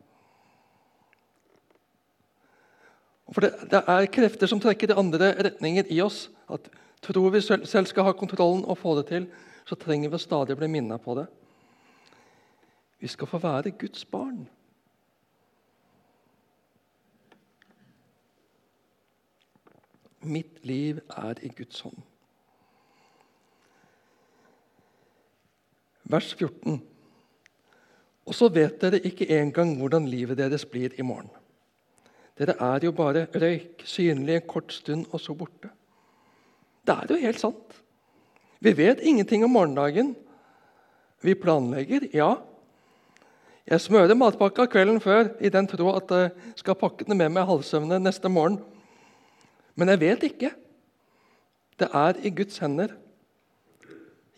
For det, det er krefter som trekker i andre retninger i oss. At Tror vi selv skal ha kontrollen og få det til, så trenger vi stadig bli minnet på det. Vi skal få være Guds barn. Mitt liv er i Guds hånd. Vers 14. Og så vet dere ikke engang hvordan livet deres blir i morgen. Dere er jo bare røyk, synlig en kort stund, og så borte. Det er jo helt sant. Vi vet ingenting om morgendagen. Vi planlegger, ja. Jeg smører matpakka kvelden før i den tro at jeg skal pakke den med meg halvsøvne neste morgen. Men jeg vet ikke. Det er i Guds hender.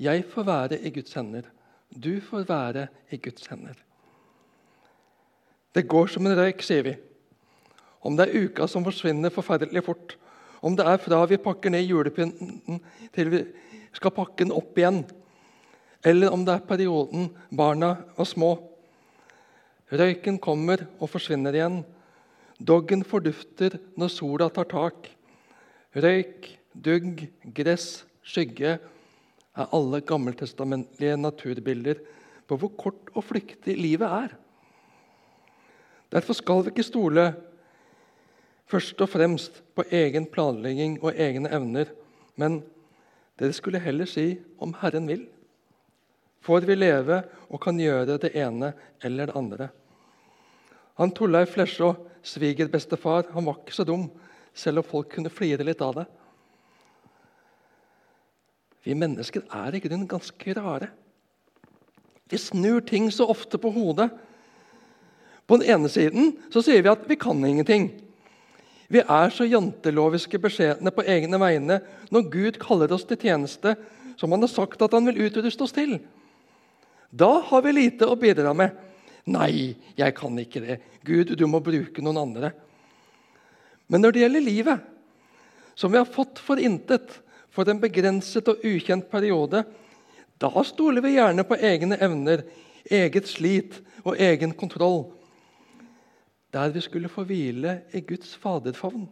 Jeg får være i Guds hender. Du får være i Guds hender. Det går som en røyk, sier vi. Om det er uka som forsvinner forferdelig fort, om det er fra vi pakker ned julepynten til vi skal pakke den opp igjen, eller om det er perioden barna var små. Røyken kommer og forsvinner igjen. Doggen fordufter når sola tar tak. Røyk, dugg, gress, skygge er alle gammeltestamentlige naturbilder på hvor kort og flyktig livet er. Derfor skal vi ikke stole først og fremst på egen planlegging og egne evner, men dere skulle heller si om Herren vil. Får vi leve og kan gjøre det ene eller det andre. Han Torleif Flesjå, svigerbestefar, han var ikke så dum, selv om folk kunne flire litt av det. Vi mennesker er i grunnen ganske rare. Vi snur ting så ofte på hodet. På den ene siden så sier vi at vi kan ingenting. Vi er så janteloviske beskjedne på egne vegne når Gud kaller oss til tjeneste som han har sagt at han vil utruste oss til. Da har vi lite å bidra med. Nei, jeg kan ikke det. Gud, du må bruke noen andre. Men når det gjelder livet, som vi har fått for intet, for en begrenset og ukjent periode, da stoler vi gjerne på egne evner, eget slit og egen kontroll der vi skulle få hvile i Guds faderfavn.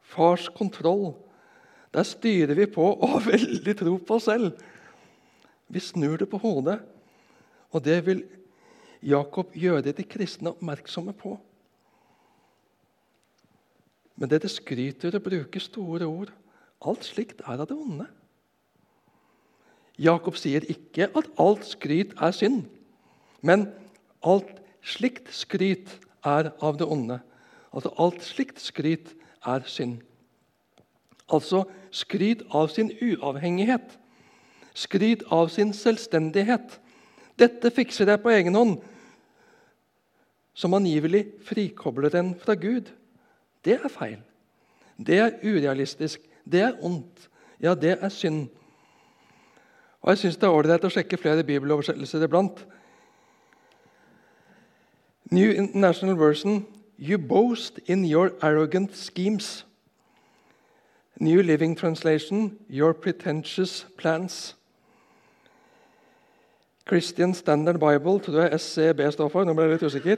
Fars kontroll. Der styrer vi på og har veldig tro på oss selv. Vi snur det på hodet, og det vil Jakob gjøre de kristne oppmerksomme på. Men dere skryter og bruker store ord. Alt slikt er av det onde. Jakob sier ikke at alt skryt er synd, men alt slikt skryt er av det onde. Altså alt slikt skryt er synd. Altså skryt av sin uavhengighet. Skryt av sin selvstendighet. Dette fikser jeg på egen hånd. Som angivelig frikobler en fra Gud. Det er feil. Det er urealistisk. Det er ondt. Ja, det er synd. Og Jeg syns det er ålreit å sjekke flere bibeloversettelser iblant. New International Version You boast in your arrogant schemes. New Living Translation Your pretentious plans. Christian Standard Bible, tror jeg SCB står for. nå ble jeg litt usikker.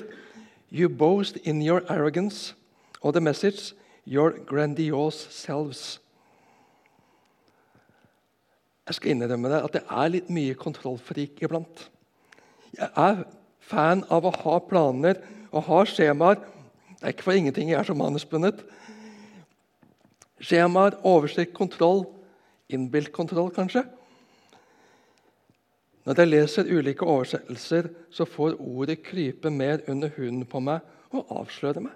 You boast in your arrogance. Og the message Your grandiose selves. Jeg skal innrømme det at det er litt mye kontrollfrik iblant. Jeg er fan av å ha planer og ha skjemaer. Det er ikke for ingenting jeg er så manusbundet. Skjemaer, oversikt, kontroll. Innbilt kontroll, kanskje. Når jeg leser ulike oversettelser, så får ordet krype mer under huden på meg og avsløre meg.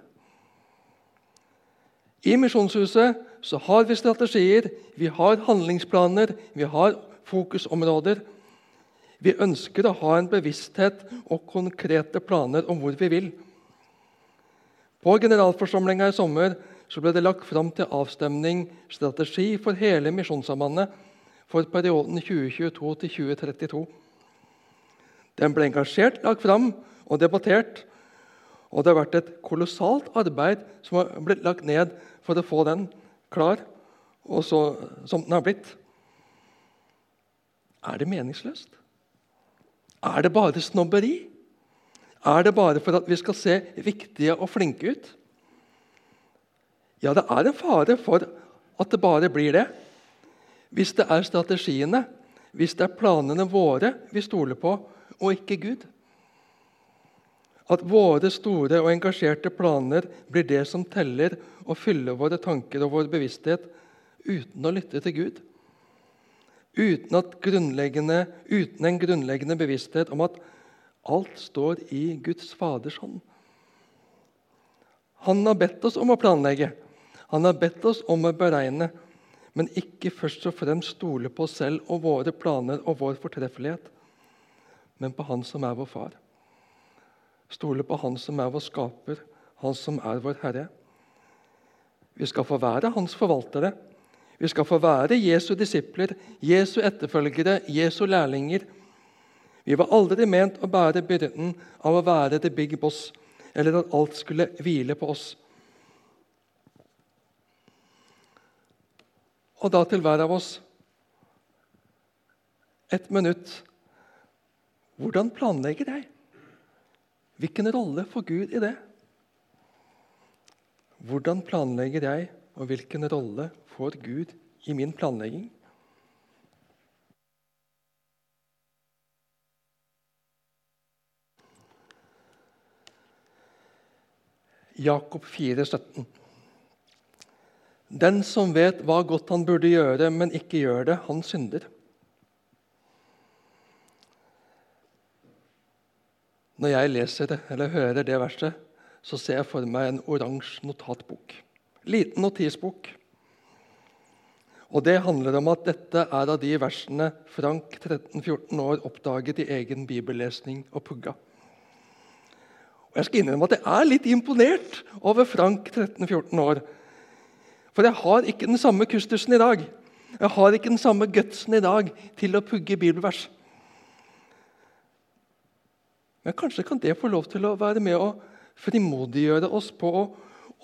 I Misjonshuset så har vi strategier, vi har handlingsplaner, vi har fokusområder. Vi ønsker å ha en bevissthet og konkrete planer om hvor vi vil. På generalforsamlinga i sommer ble det lagt fram til avstemning strategi for hele Misjonssambandet for perioden 2022 2032. Den ble engasjert lagt fram og debattert. Og det har vært et kolossalt arbeid som har blitt lagt ned for å få den klar og så, som den har blitt. Er det meningsløst? Er det bare snobberi? Er det bare for at vi skal se viktige og flinke ut? Ja, det er en fare for at det bare blir det. Hvis det er strategiene, hvis det er planene våre vi stoler på, og ikke Gud. At våre store og engasjerte planer blir det som teller og fyller våre tanker og vår bevissthet uten å lytte til Gud uten, uten, en grunnleggende bevissthet om at alt står i Guds Faders hånd. Han har bedt oss om å planlegge, han har bedt oss om å beregne, men ikke først og fremst stole på oss selv og våre planer og vår fortreffelighet, men på Han som er vår far. Stole på Han som er vår skaper, Han som er vår Herre. Vi skal få være Hans forvaltere vi skal få være Jesu disipler, Jesu etterfølgere, Jesu lærlinger. Vi var aldri ment å bære byrden av å være the big boss, eller at alt skulle hvile på oss. Og da til hver av oss et minutt. Hvordan planlegger jeg? Hvilken rolle får Gud i det? Hvordan planlegger jeg, og hvilken rolle får Gud i min planlegging? Jakob 4, 17. Den som vet hva godt han burde gjøre, men ikke gjør det, han synder. Når jeg leser det, eller hører det verset, så ser jeg for meg en oransje notatbok. Liten notisbok. Og Det handler om at dette er av de versene Frank 13-14 år oppdaget i egen bibellesning og pugga. Og Jeg skal innrømme at jeg er litt imponert over Frank 13-14 år. For jeg har ikke den samme kustusen i dag. Jeg har ikke den samme gutsen i dag til å pugge bibelvers. Men kanskje kan det få lov til å være med å frimodiggjøre oss på å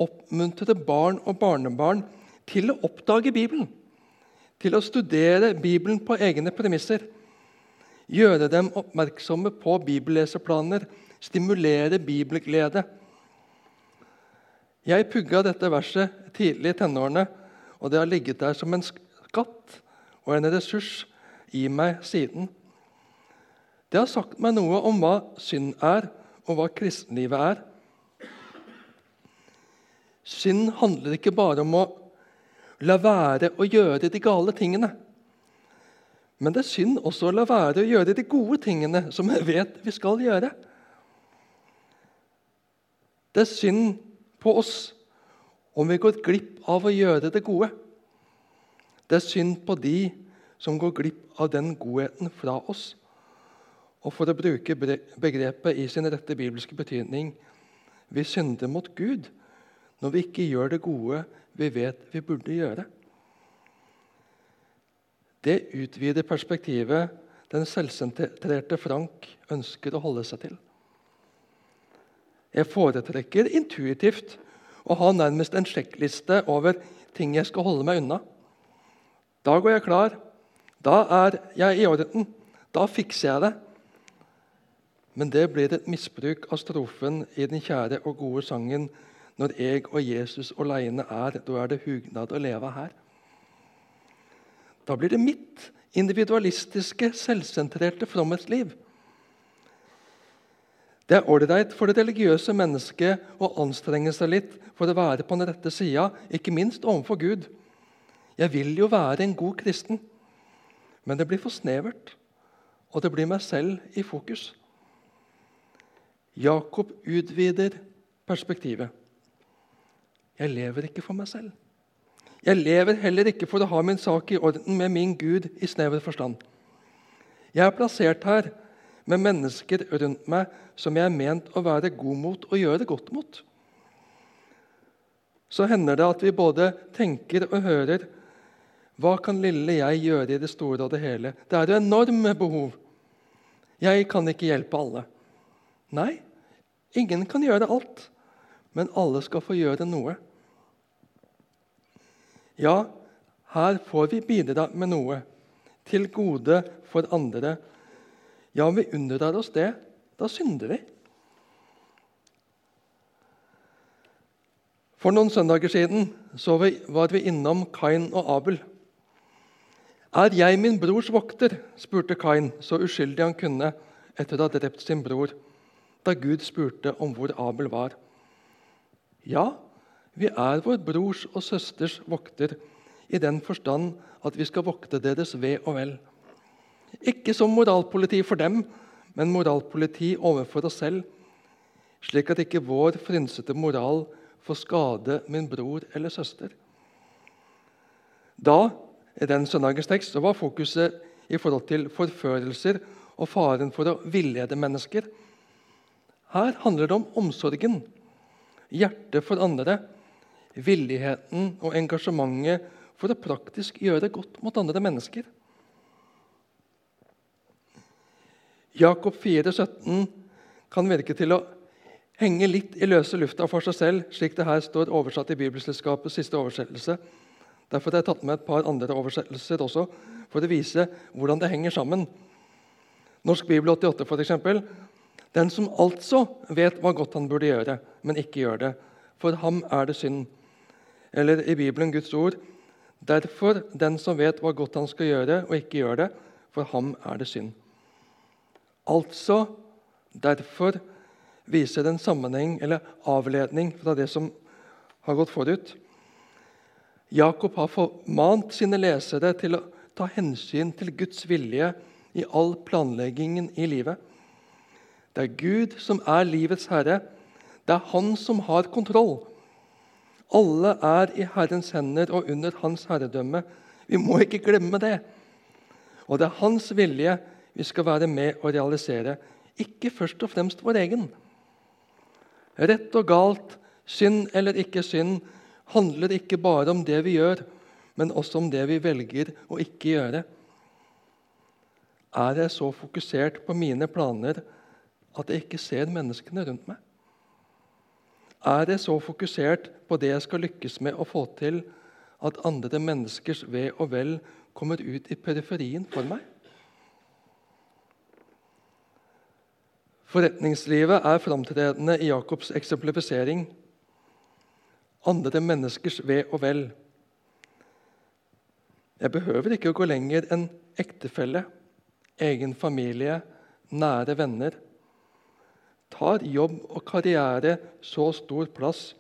oppmuntre barn og barnebarn til å oppdage Bibelen. Til å studere Bibelen på egne premisser. Gjøre dem oppmerksomme på bibelleseplaner. Stimulere bibelglede. Jeg pugga dette verset tidlig i tenårene, og det har ligget der som en skatt og en ressurs i meg siden. Det har sagt meg noe om hva synd er, og hva kristenlivet er. Synd handler ikke bare om å la være å gjøre de gale tingene. Men det er synd også å la være å gjøre de gode tingene som jeg vet vi skal gjøre. Det er synd på oss om vi går glipp av å gjøre det gode. Det er synd på de som går glipp av den godheten fra oss. Og for å bruke begrepet i sin rette bibelske betydning vi synder mot Gud når vi ikke gjør det gode vi vet vi burde gjøre. Det utvider perspektivet den selvsentrerte Frank ønsker å holde seg til. Jeg foretrekker intuitivt å ha nærmest en sjekkliste over ting jeg skal holde meg unna. Da går jeg klar. Da er jeg i orden. Da fikser jeg det. Men det blir et misbruk av strofen i den kjære og gode sangen når jeg og Jesus alene er. Da er det hugnad å leve her. Da blir det mitt individualistiske, selvsentrerte fromhetsliv. Det er ålreit for det religiøse mennesket å anstrenge seg litt for å være på den rette sida, ikke minst overfor Gud. Jeg vil jo være en god kristen, men det blir for snevert, og det blir meg selv i fokus. Jakob utvider perspektivet. Jeg lever ikke for meg selv. Jeg lever heller ikke for å ha min sak i orden med min Gud i snever forstand. Jeg er plassert her med mennesker rundt meg som jeg er ment å være god mot og gjøre godt mot. Så hender det at vi både tenker og hører Hva kan lille jeg gjøre i det store og det hele? Det er jo enorme behov. Jeg kan ikke hjelpe alle. Nei, Ingen kan gjøre alt, men alle skal få gjøre noe. Ja, her får vi bidra med noe, til gode for andre. Ja, om vi unndrar oss det, da synder vi. For noen søndager siden vi, var vi innom Kain og Abel. Er jeg min brors vokter? spurte Kain, så uskyldig han kunne etter å ha drept sin bror da Gud spurte om hvor Abel var. Ja, vi er vår brors og søsters vokter i den forstand at vi skal vokte deres ve og vel. Ikke som moralpoliti for dem, men moralpoliti overfor oss selv, slik at ikke vår frynsete moral får skade min bror eller søster. Da, i den søndagens tekst, var fokuset i forhold til forførelser og faren for å villede mennesker her handler det om omsorgen, hjertet for andre, villigheten og engasjementet for å praktisk gjøre godt mot andre mennesker. Jakob 4, 17 kan virke til å henge litt i løse lufta for seg selv, slik det her står oversatt i Bibelselskapets siste oversettelse. Derfor har jeg tatt med et par andre oversettelser også, for å vise hvordan det henger sammen. Norsk Bibel 88 for eksempel, den som altså vet hva godt han burde gjøre, men ikke gjør det. For ham er det synd. Eller i Bibelen Guds ord Derfor den som vet hva godt han skal gjøre, og ikke gjør det, for ham er det synd. Altså derfor viser en sammenheng eller avledning fra det som har gått forut. Jakob har formant sine lesere til å ta hensyn til Guds vilje i all planleggingen i livet. Det er Gud som er livets herre. Det er Han som har kontroll. Alle er i Herrens hender og under Hans herredømme. Vi må ikke glemme det. Og det er Hans vilje vi skal være med å realisere, ikke først og fremst vår egen. Rett og galt, synd eller ikke synd, handler ikke bare om det vi gjør, men også om det vi velger å ikke gjøre. Er jeg så fokusert på mine planer at jeg ikke ser menneskene rundt meg? Er jeg så fokusert på det jeg skal lykkes med å få til, at andre menneskers ve og vel kommer ut i periferien for meg? Forretningslivet er framtredende i Jakobs eksemplifisering andre menneskers ve og vel. Jeg behøver ikke å gå lenger enn ektefelle, egen familie, nære venner. Tar jobb og karriere så stor plass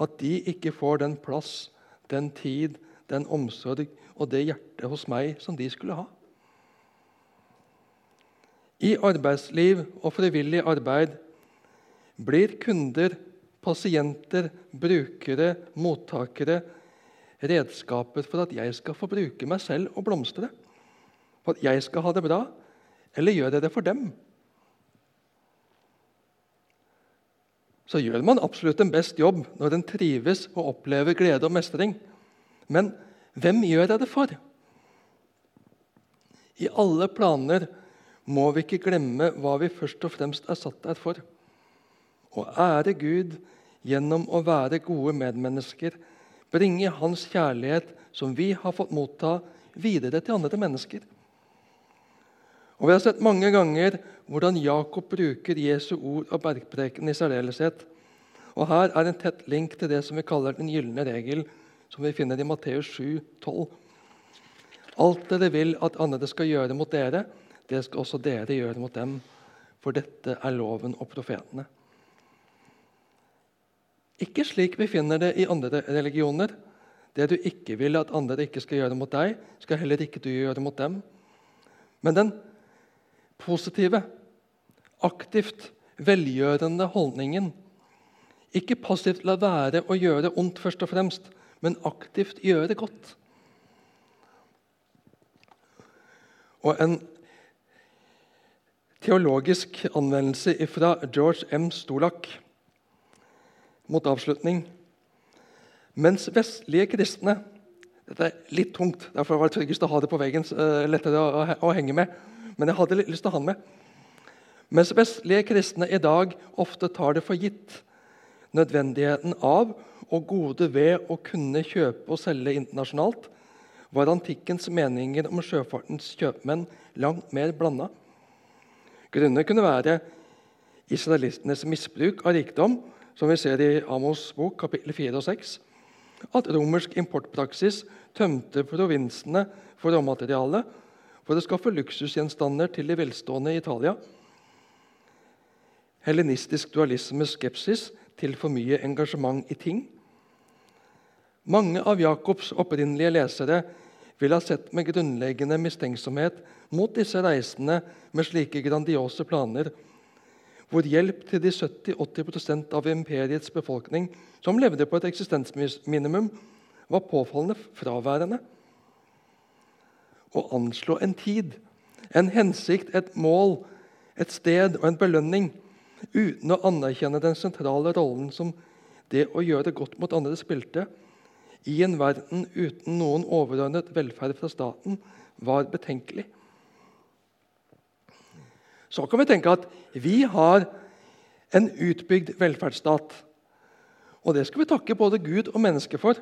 at de ikke får den plass, den tid, den omsorg og det hjertet hos meg som de skulle ha? I arbeidsliv og frivillig arbeid blir kunder pasienter, brukere, mottakere redskaper for at jeg skal få bruke meg selv og blomstre. For at jeg skal ha det bra. Eller gjør jeg det for dem? Så gjør man absolutt en best jobb når en trives og opplever glede og mestring. Men hvem gjør jeg det for? I alle planer må vi ikke glemme hva vi først og fremst er satt der for. Å ære Gud gjennom å være gode medmennesker, bringe Hans kjærlighet, som vi har fått motta, videre til andre mennesker. Og Vi har sett mange ganger hvordan Jakob bruker Jesu ord og bergpreken i særdeleshet. Og Her er en tett link til det som vi kaller den gylne regel, som vi finner i Matteus 7, 12. Alt dere vil at andre skal gjøre mot dere, det skal også dere gjøre mot dem. For dette er loven og profetene. Ikke slik vi finner det i andre religioner. Det du ikke vil at andre ikke skal gjøre mot deg, skal heller ikke du gjøre mot dem. Men den positive, aktivt velgjørende holdningen Ikke passivt la være å gjøre ondt først og fremst, men aktivt gjøre godt. Og en teologisk anvendelse fra George M. Stolak mot avslutning. Mens vestlige kristne Dette er litt tungt, derfor var det tryggest å ha det på veggen. Uh, lettere å, henge med. Men jeg hadde lyst til å ha den med. Mens vestlige kristne i dag ofte tar det for gitt nødvendigheten av og gode ved å kunne kjøpe og selge internasjonalt, var antikkens meninger om sjøfartens kjøpmenn langt mer blanda. Grunner kunne være israelistenes misbruk av rikdom som vi ser i Amos bok, kapittel 4 og 6, at romersk importpraksis tømte provinsene for råmateriale for å skaffe luksusgjenstander til de velstående i Italia. Helenistisk dualismes skepsis til for mye engasjement i ting. Mange av Jakobs opprinnelige lesere ville ha sett med grunnleggende mistenksomhet mot disse reisende med slike grandiose planer hvor hjelp til de 70-80% av imperiets befolkning som levde på et eksistensminimum, var påfallende fraværende. Å anslå en tid, en hensikt, et mål, et sted og en belønning uten å anerkjenne den sentrale rollen som det å gjøre godt mot andre spilte, i en verden uten noen overordnet velferd fra staten, var betenkelig. Så kan vi tenke at vi har en utbygd velferdsstat. Og det skal vi takke både Gud og mennesket for.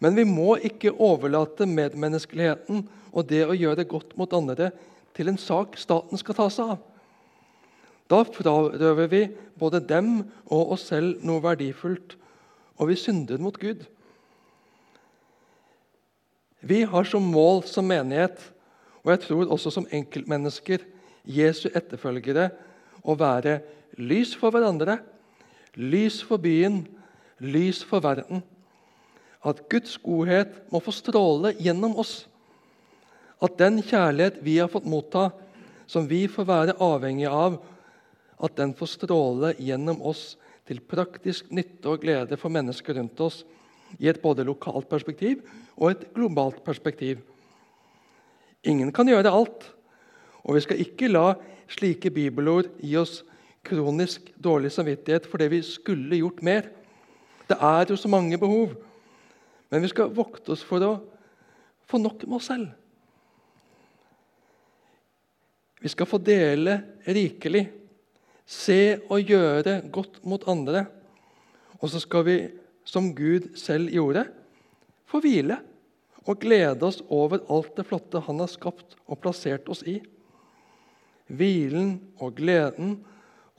Men vi må ikke overlate medmenneskeligheten og det å gjøre godt mot andre til en sak staten skal ta seg av. Da frarøver vi både dem og oss selv noe verdifullt, og vi synder mot Gud. Vi har som mål som menighet, og jeg tror også som enkeltmennesker, Jesu etterfølgere å være lys for hverandre, lys for byen, lys for verden. At Guds godhet må få stråle gjennom oss. At den kjærlighet vi har fått motta, som vi får være avhengige av, at den får stråle gjennom oss til praktisk nytte og glede for mennesker rundt oss i et både lokalt perspektiv og et globalt perspektiv. Ingen kan gjøre alt, og vi skal ikke la slike bibelord gi oss kronisk dårlig samvittighet for det vi skulle gjort mer. Det er jo så mange behov. Men vi skal vokte oss for å få nok med oss selv. Vi skal få dele rikelig, se og gjøre godt mot andre. Og så skal vi, som Gud selv gjorde, få hvile og glede oss over alt det flotte Han har skapt og plassert oss i. Hvilen og gleden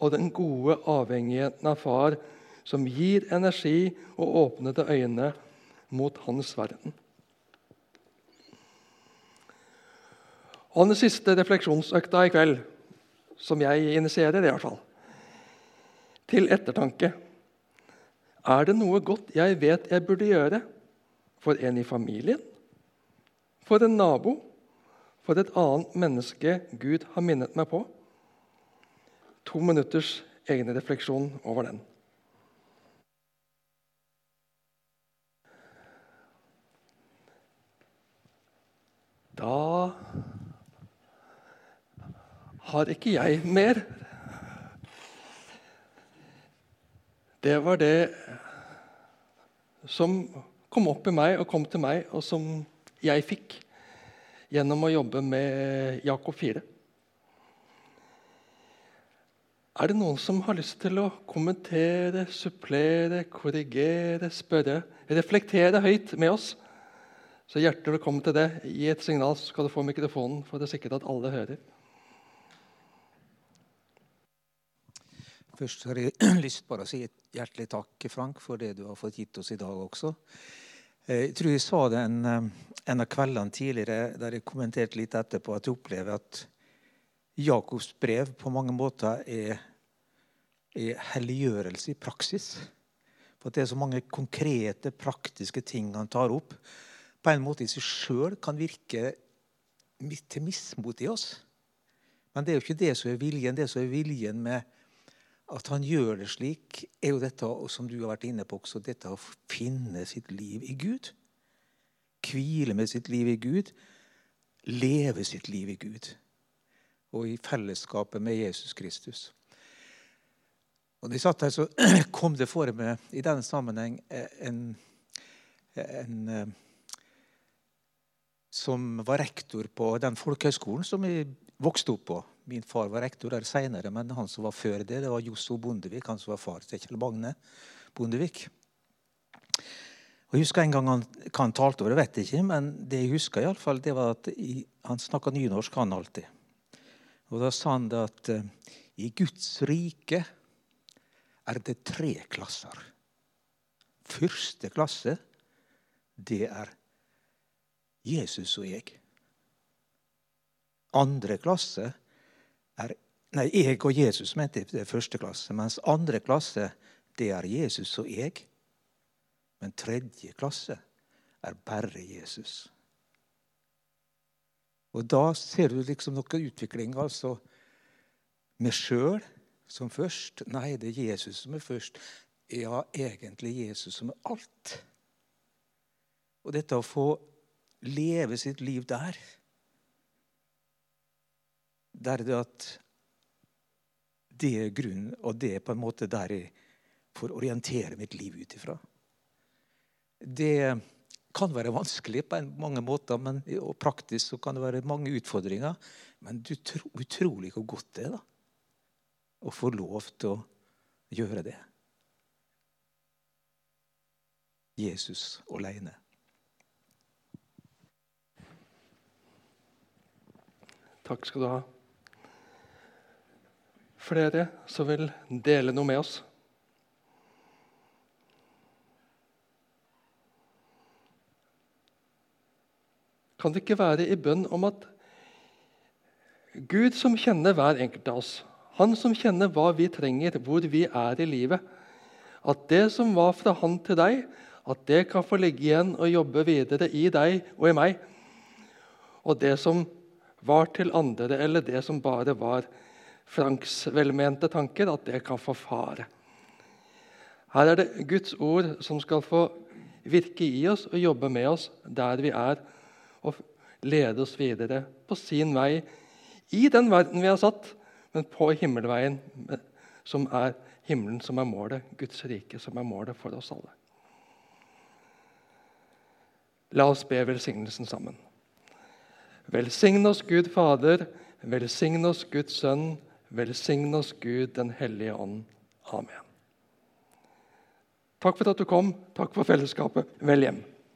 og den gode avhengigheten av Far, som gir energi og åpnede øyne mot Hans verden. Og den siste refleksjonsøkta i kveld, som jeg initierer, i hvert fall, til ettertanke Er det noe godt jeg vet jeg burde gjøre for en i familien, for en nabo, for et annet menneske Gud har minnet meg på? To minutters egen refleksjon over den. Da har ikke jeg mer. Det var det som kom opp i meg og kom til meg, og som jeg fikk gjennom å jobbe med Jakob 4. Er det noen som har lyst til å kommentere, supplere, korrigere, spørre, reflektere høyt med oss? Så hjertelig velkommen til det. Gi et signal, så skal du få mikrofonen for det er sikkert at alle hører. Først har jeg [clears throat] lyst bare å si et hjertelig takk, Frank, for det du har fått gitt oss i dag også. Eh, jeg tror jeg sa det en, eh, en av kveldene tidligere der jeg kommenterte litt etterpå at jeg opplever at Jakobs brev på mange måter er, er helliggjørelse i praksis. For det er så mange konkrete, praktiske ting han tar opp. På en måte i seg sjøl kan virke til mismot i oss. Men det er jo ikke det som er viljen. Det som er viljen med at han gjør det slik, er jo dette som du har vært inne på også, dette å finne sitt liv i Gud. Hvile med sitt liv i Gud. Leve sitt liv i Gud. Og i fellesskapet med Jesus Kristus. Og jeg satt her, så [clears throat] kom det for meg i denne sammenheng en, en eh, som var rektor på den folkehøgskolen som jeg vokste opp på. Min far var rektor der seinere, men han som var før det, det var Josso Bondevik. Han som var far til Kjell Magne Bondevik. Og Jeg husker en gang han, hva han talte over, det vet jeg ikke, men det jeg husker, i alle fall, det var at i, han snakka nynorsk, han alltid. Og Da sa han det at i Guds rike er det tre klasser. Første klasse, det er Jesus og jeg. Andre klasse er Nei, jeg og Jesus mente det er første klasse. Mens andre klasse, det er Jesus og jeg. Men tredje klasse er bare Jesus. Og da ser du liksom noe utvikling. Altså meg sjøl som først. Nei, det er Jesus som er først. Ja, egentlig Jesus som er alt. Og dette å få leve sitt liv der der er det at det er grunnen, og det er på en måte der jeg får orientere mitt liv ut ifra. Det kan være vanskelig på mange måter, men, og praktisk så kan det være mange utfordringer. Men du tror utrolig hvor godt det er da, å få lov til å gjøre det. Jesus aleine. Takk skal du ha flere som vil dele noe med oss? Kan det ikke være i bønn om at Gud, som kjenner hver enkelt av oss, Han som kjenner hva vi trenger, hvor vi er i livet. At det som var fra han til deg, at det kan få ligge igjen og jobbe videre i deg og i meg. Og det som var til andre, eller det som bare var Franks velmente tanker, at det kan få fare. Her er det Guds ord som skal få virke i oss og jobbe med oss der vi er, og lede oss videre på sin vei i den verden vi har satt, men på himmelveien, som er himmelen som er målet, Guds rike som er målet for oss alle. La oss be velsignelsen sammen. Velsign oss, Gud Fader. Velsign oss, Guds Sønn. Velsign oss, Gud den hellige ånd. Amen. Takk for at du kom. Takk for fellesskapet. Vel hjem.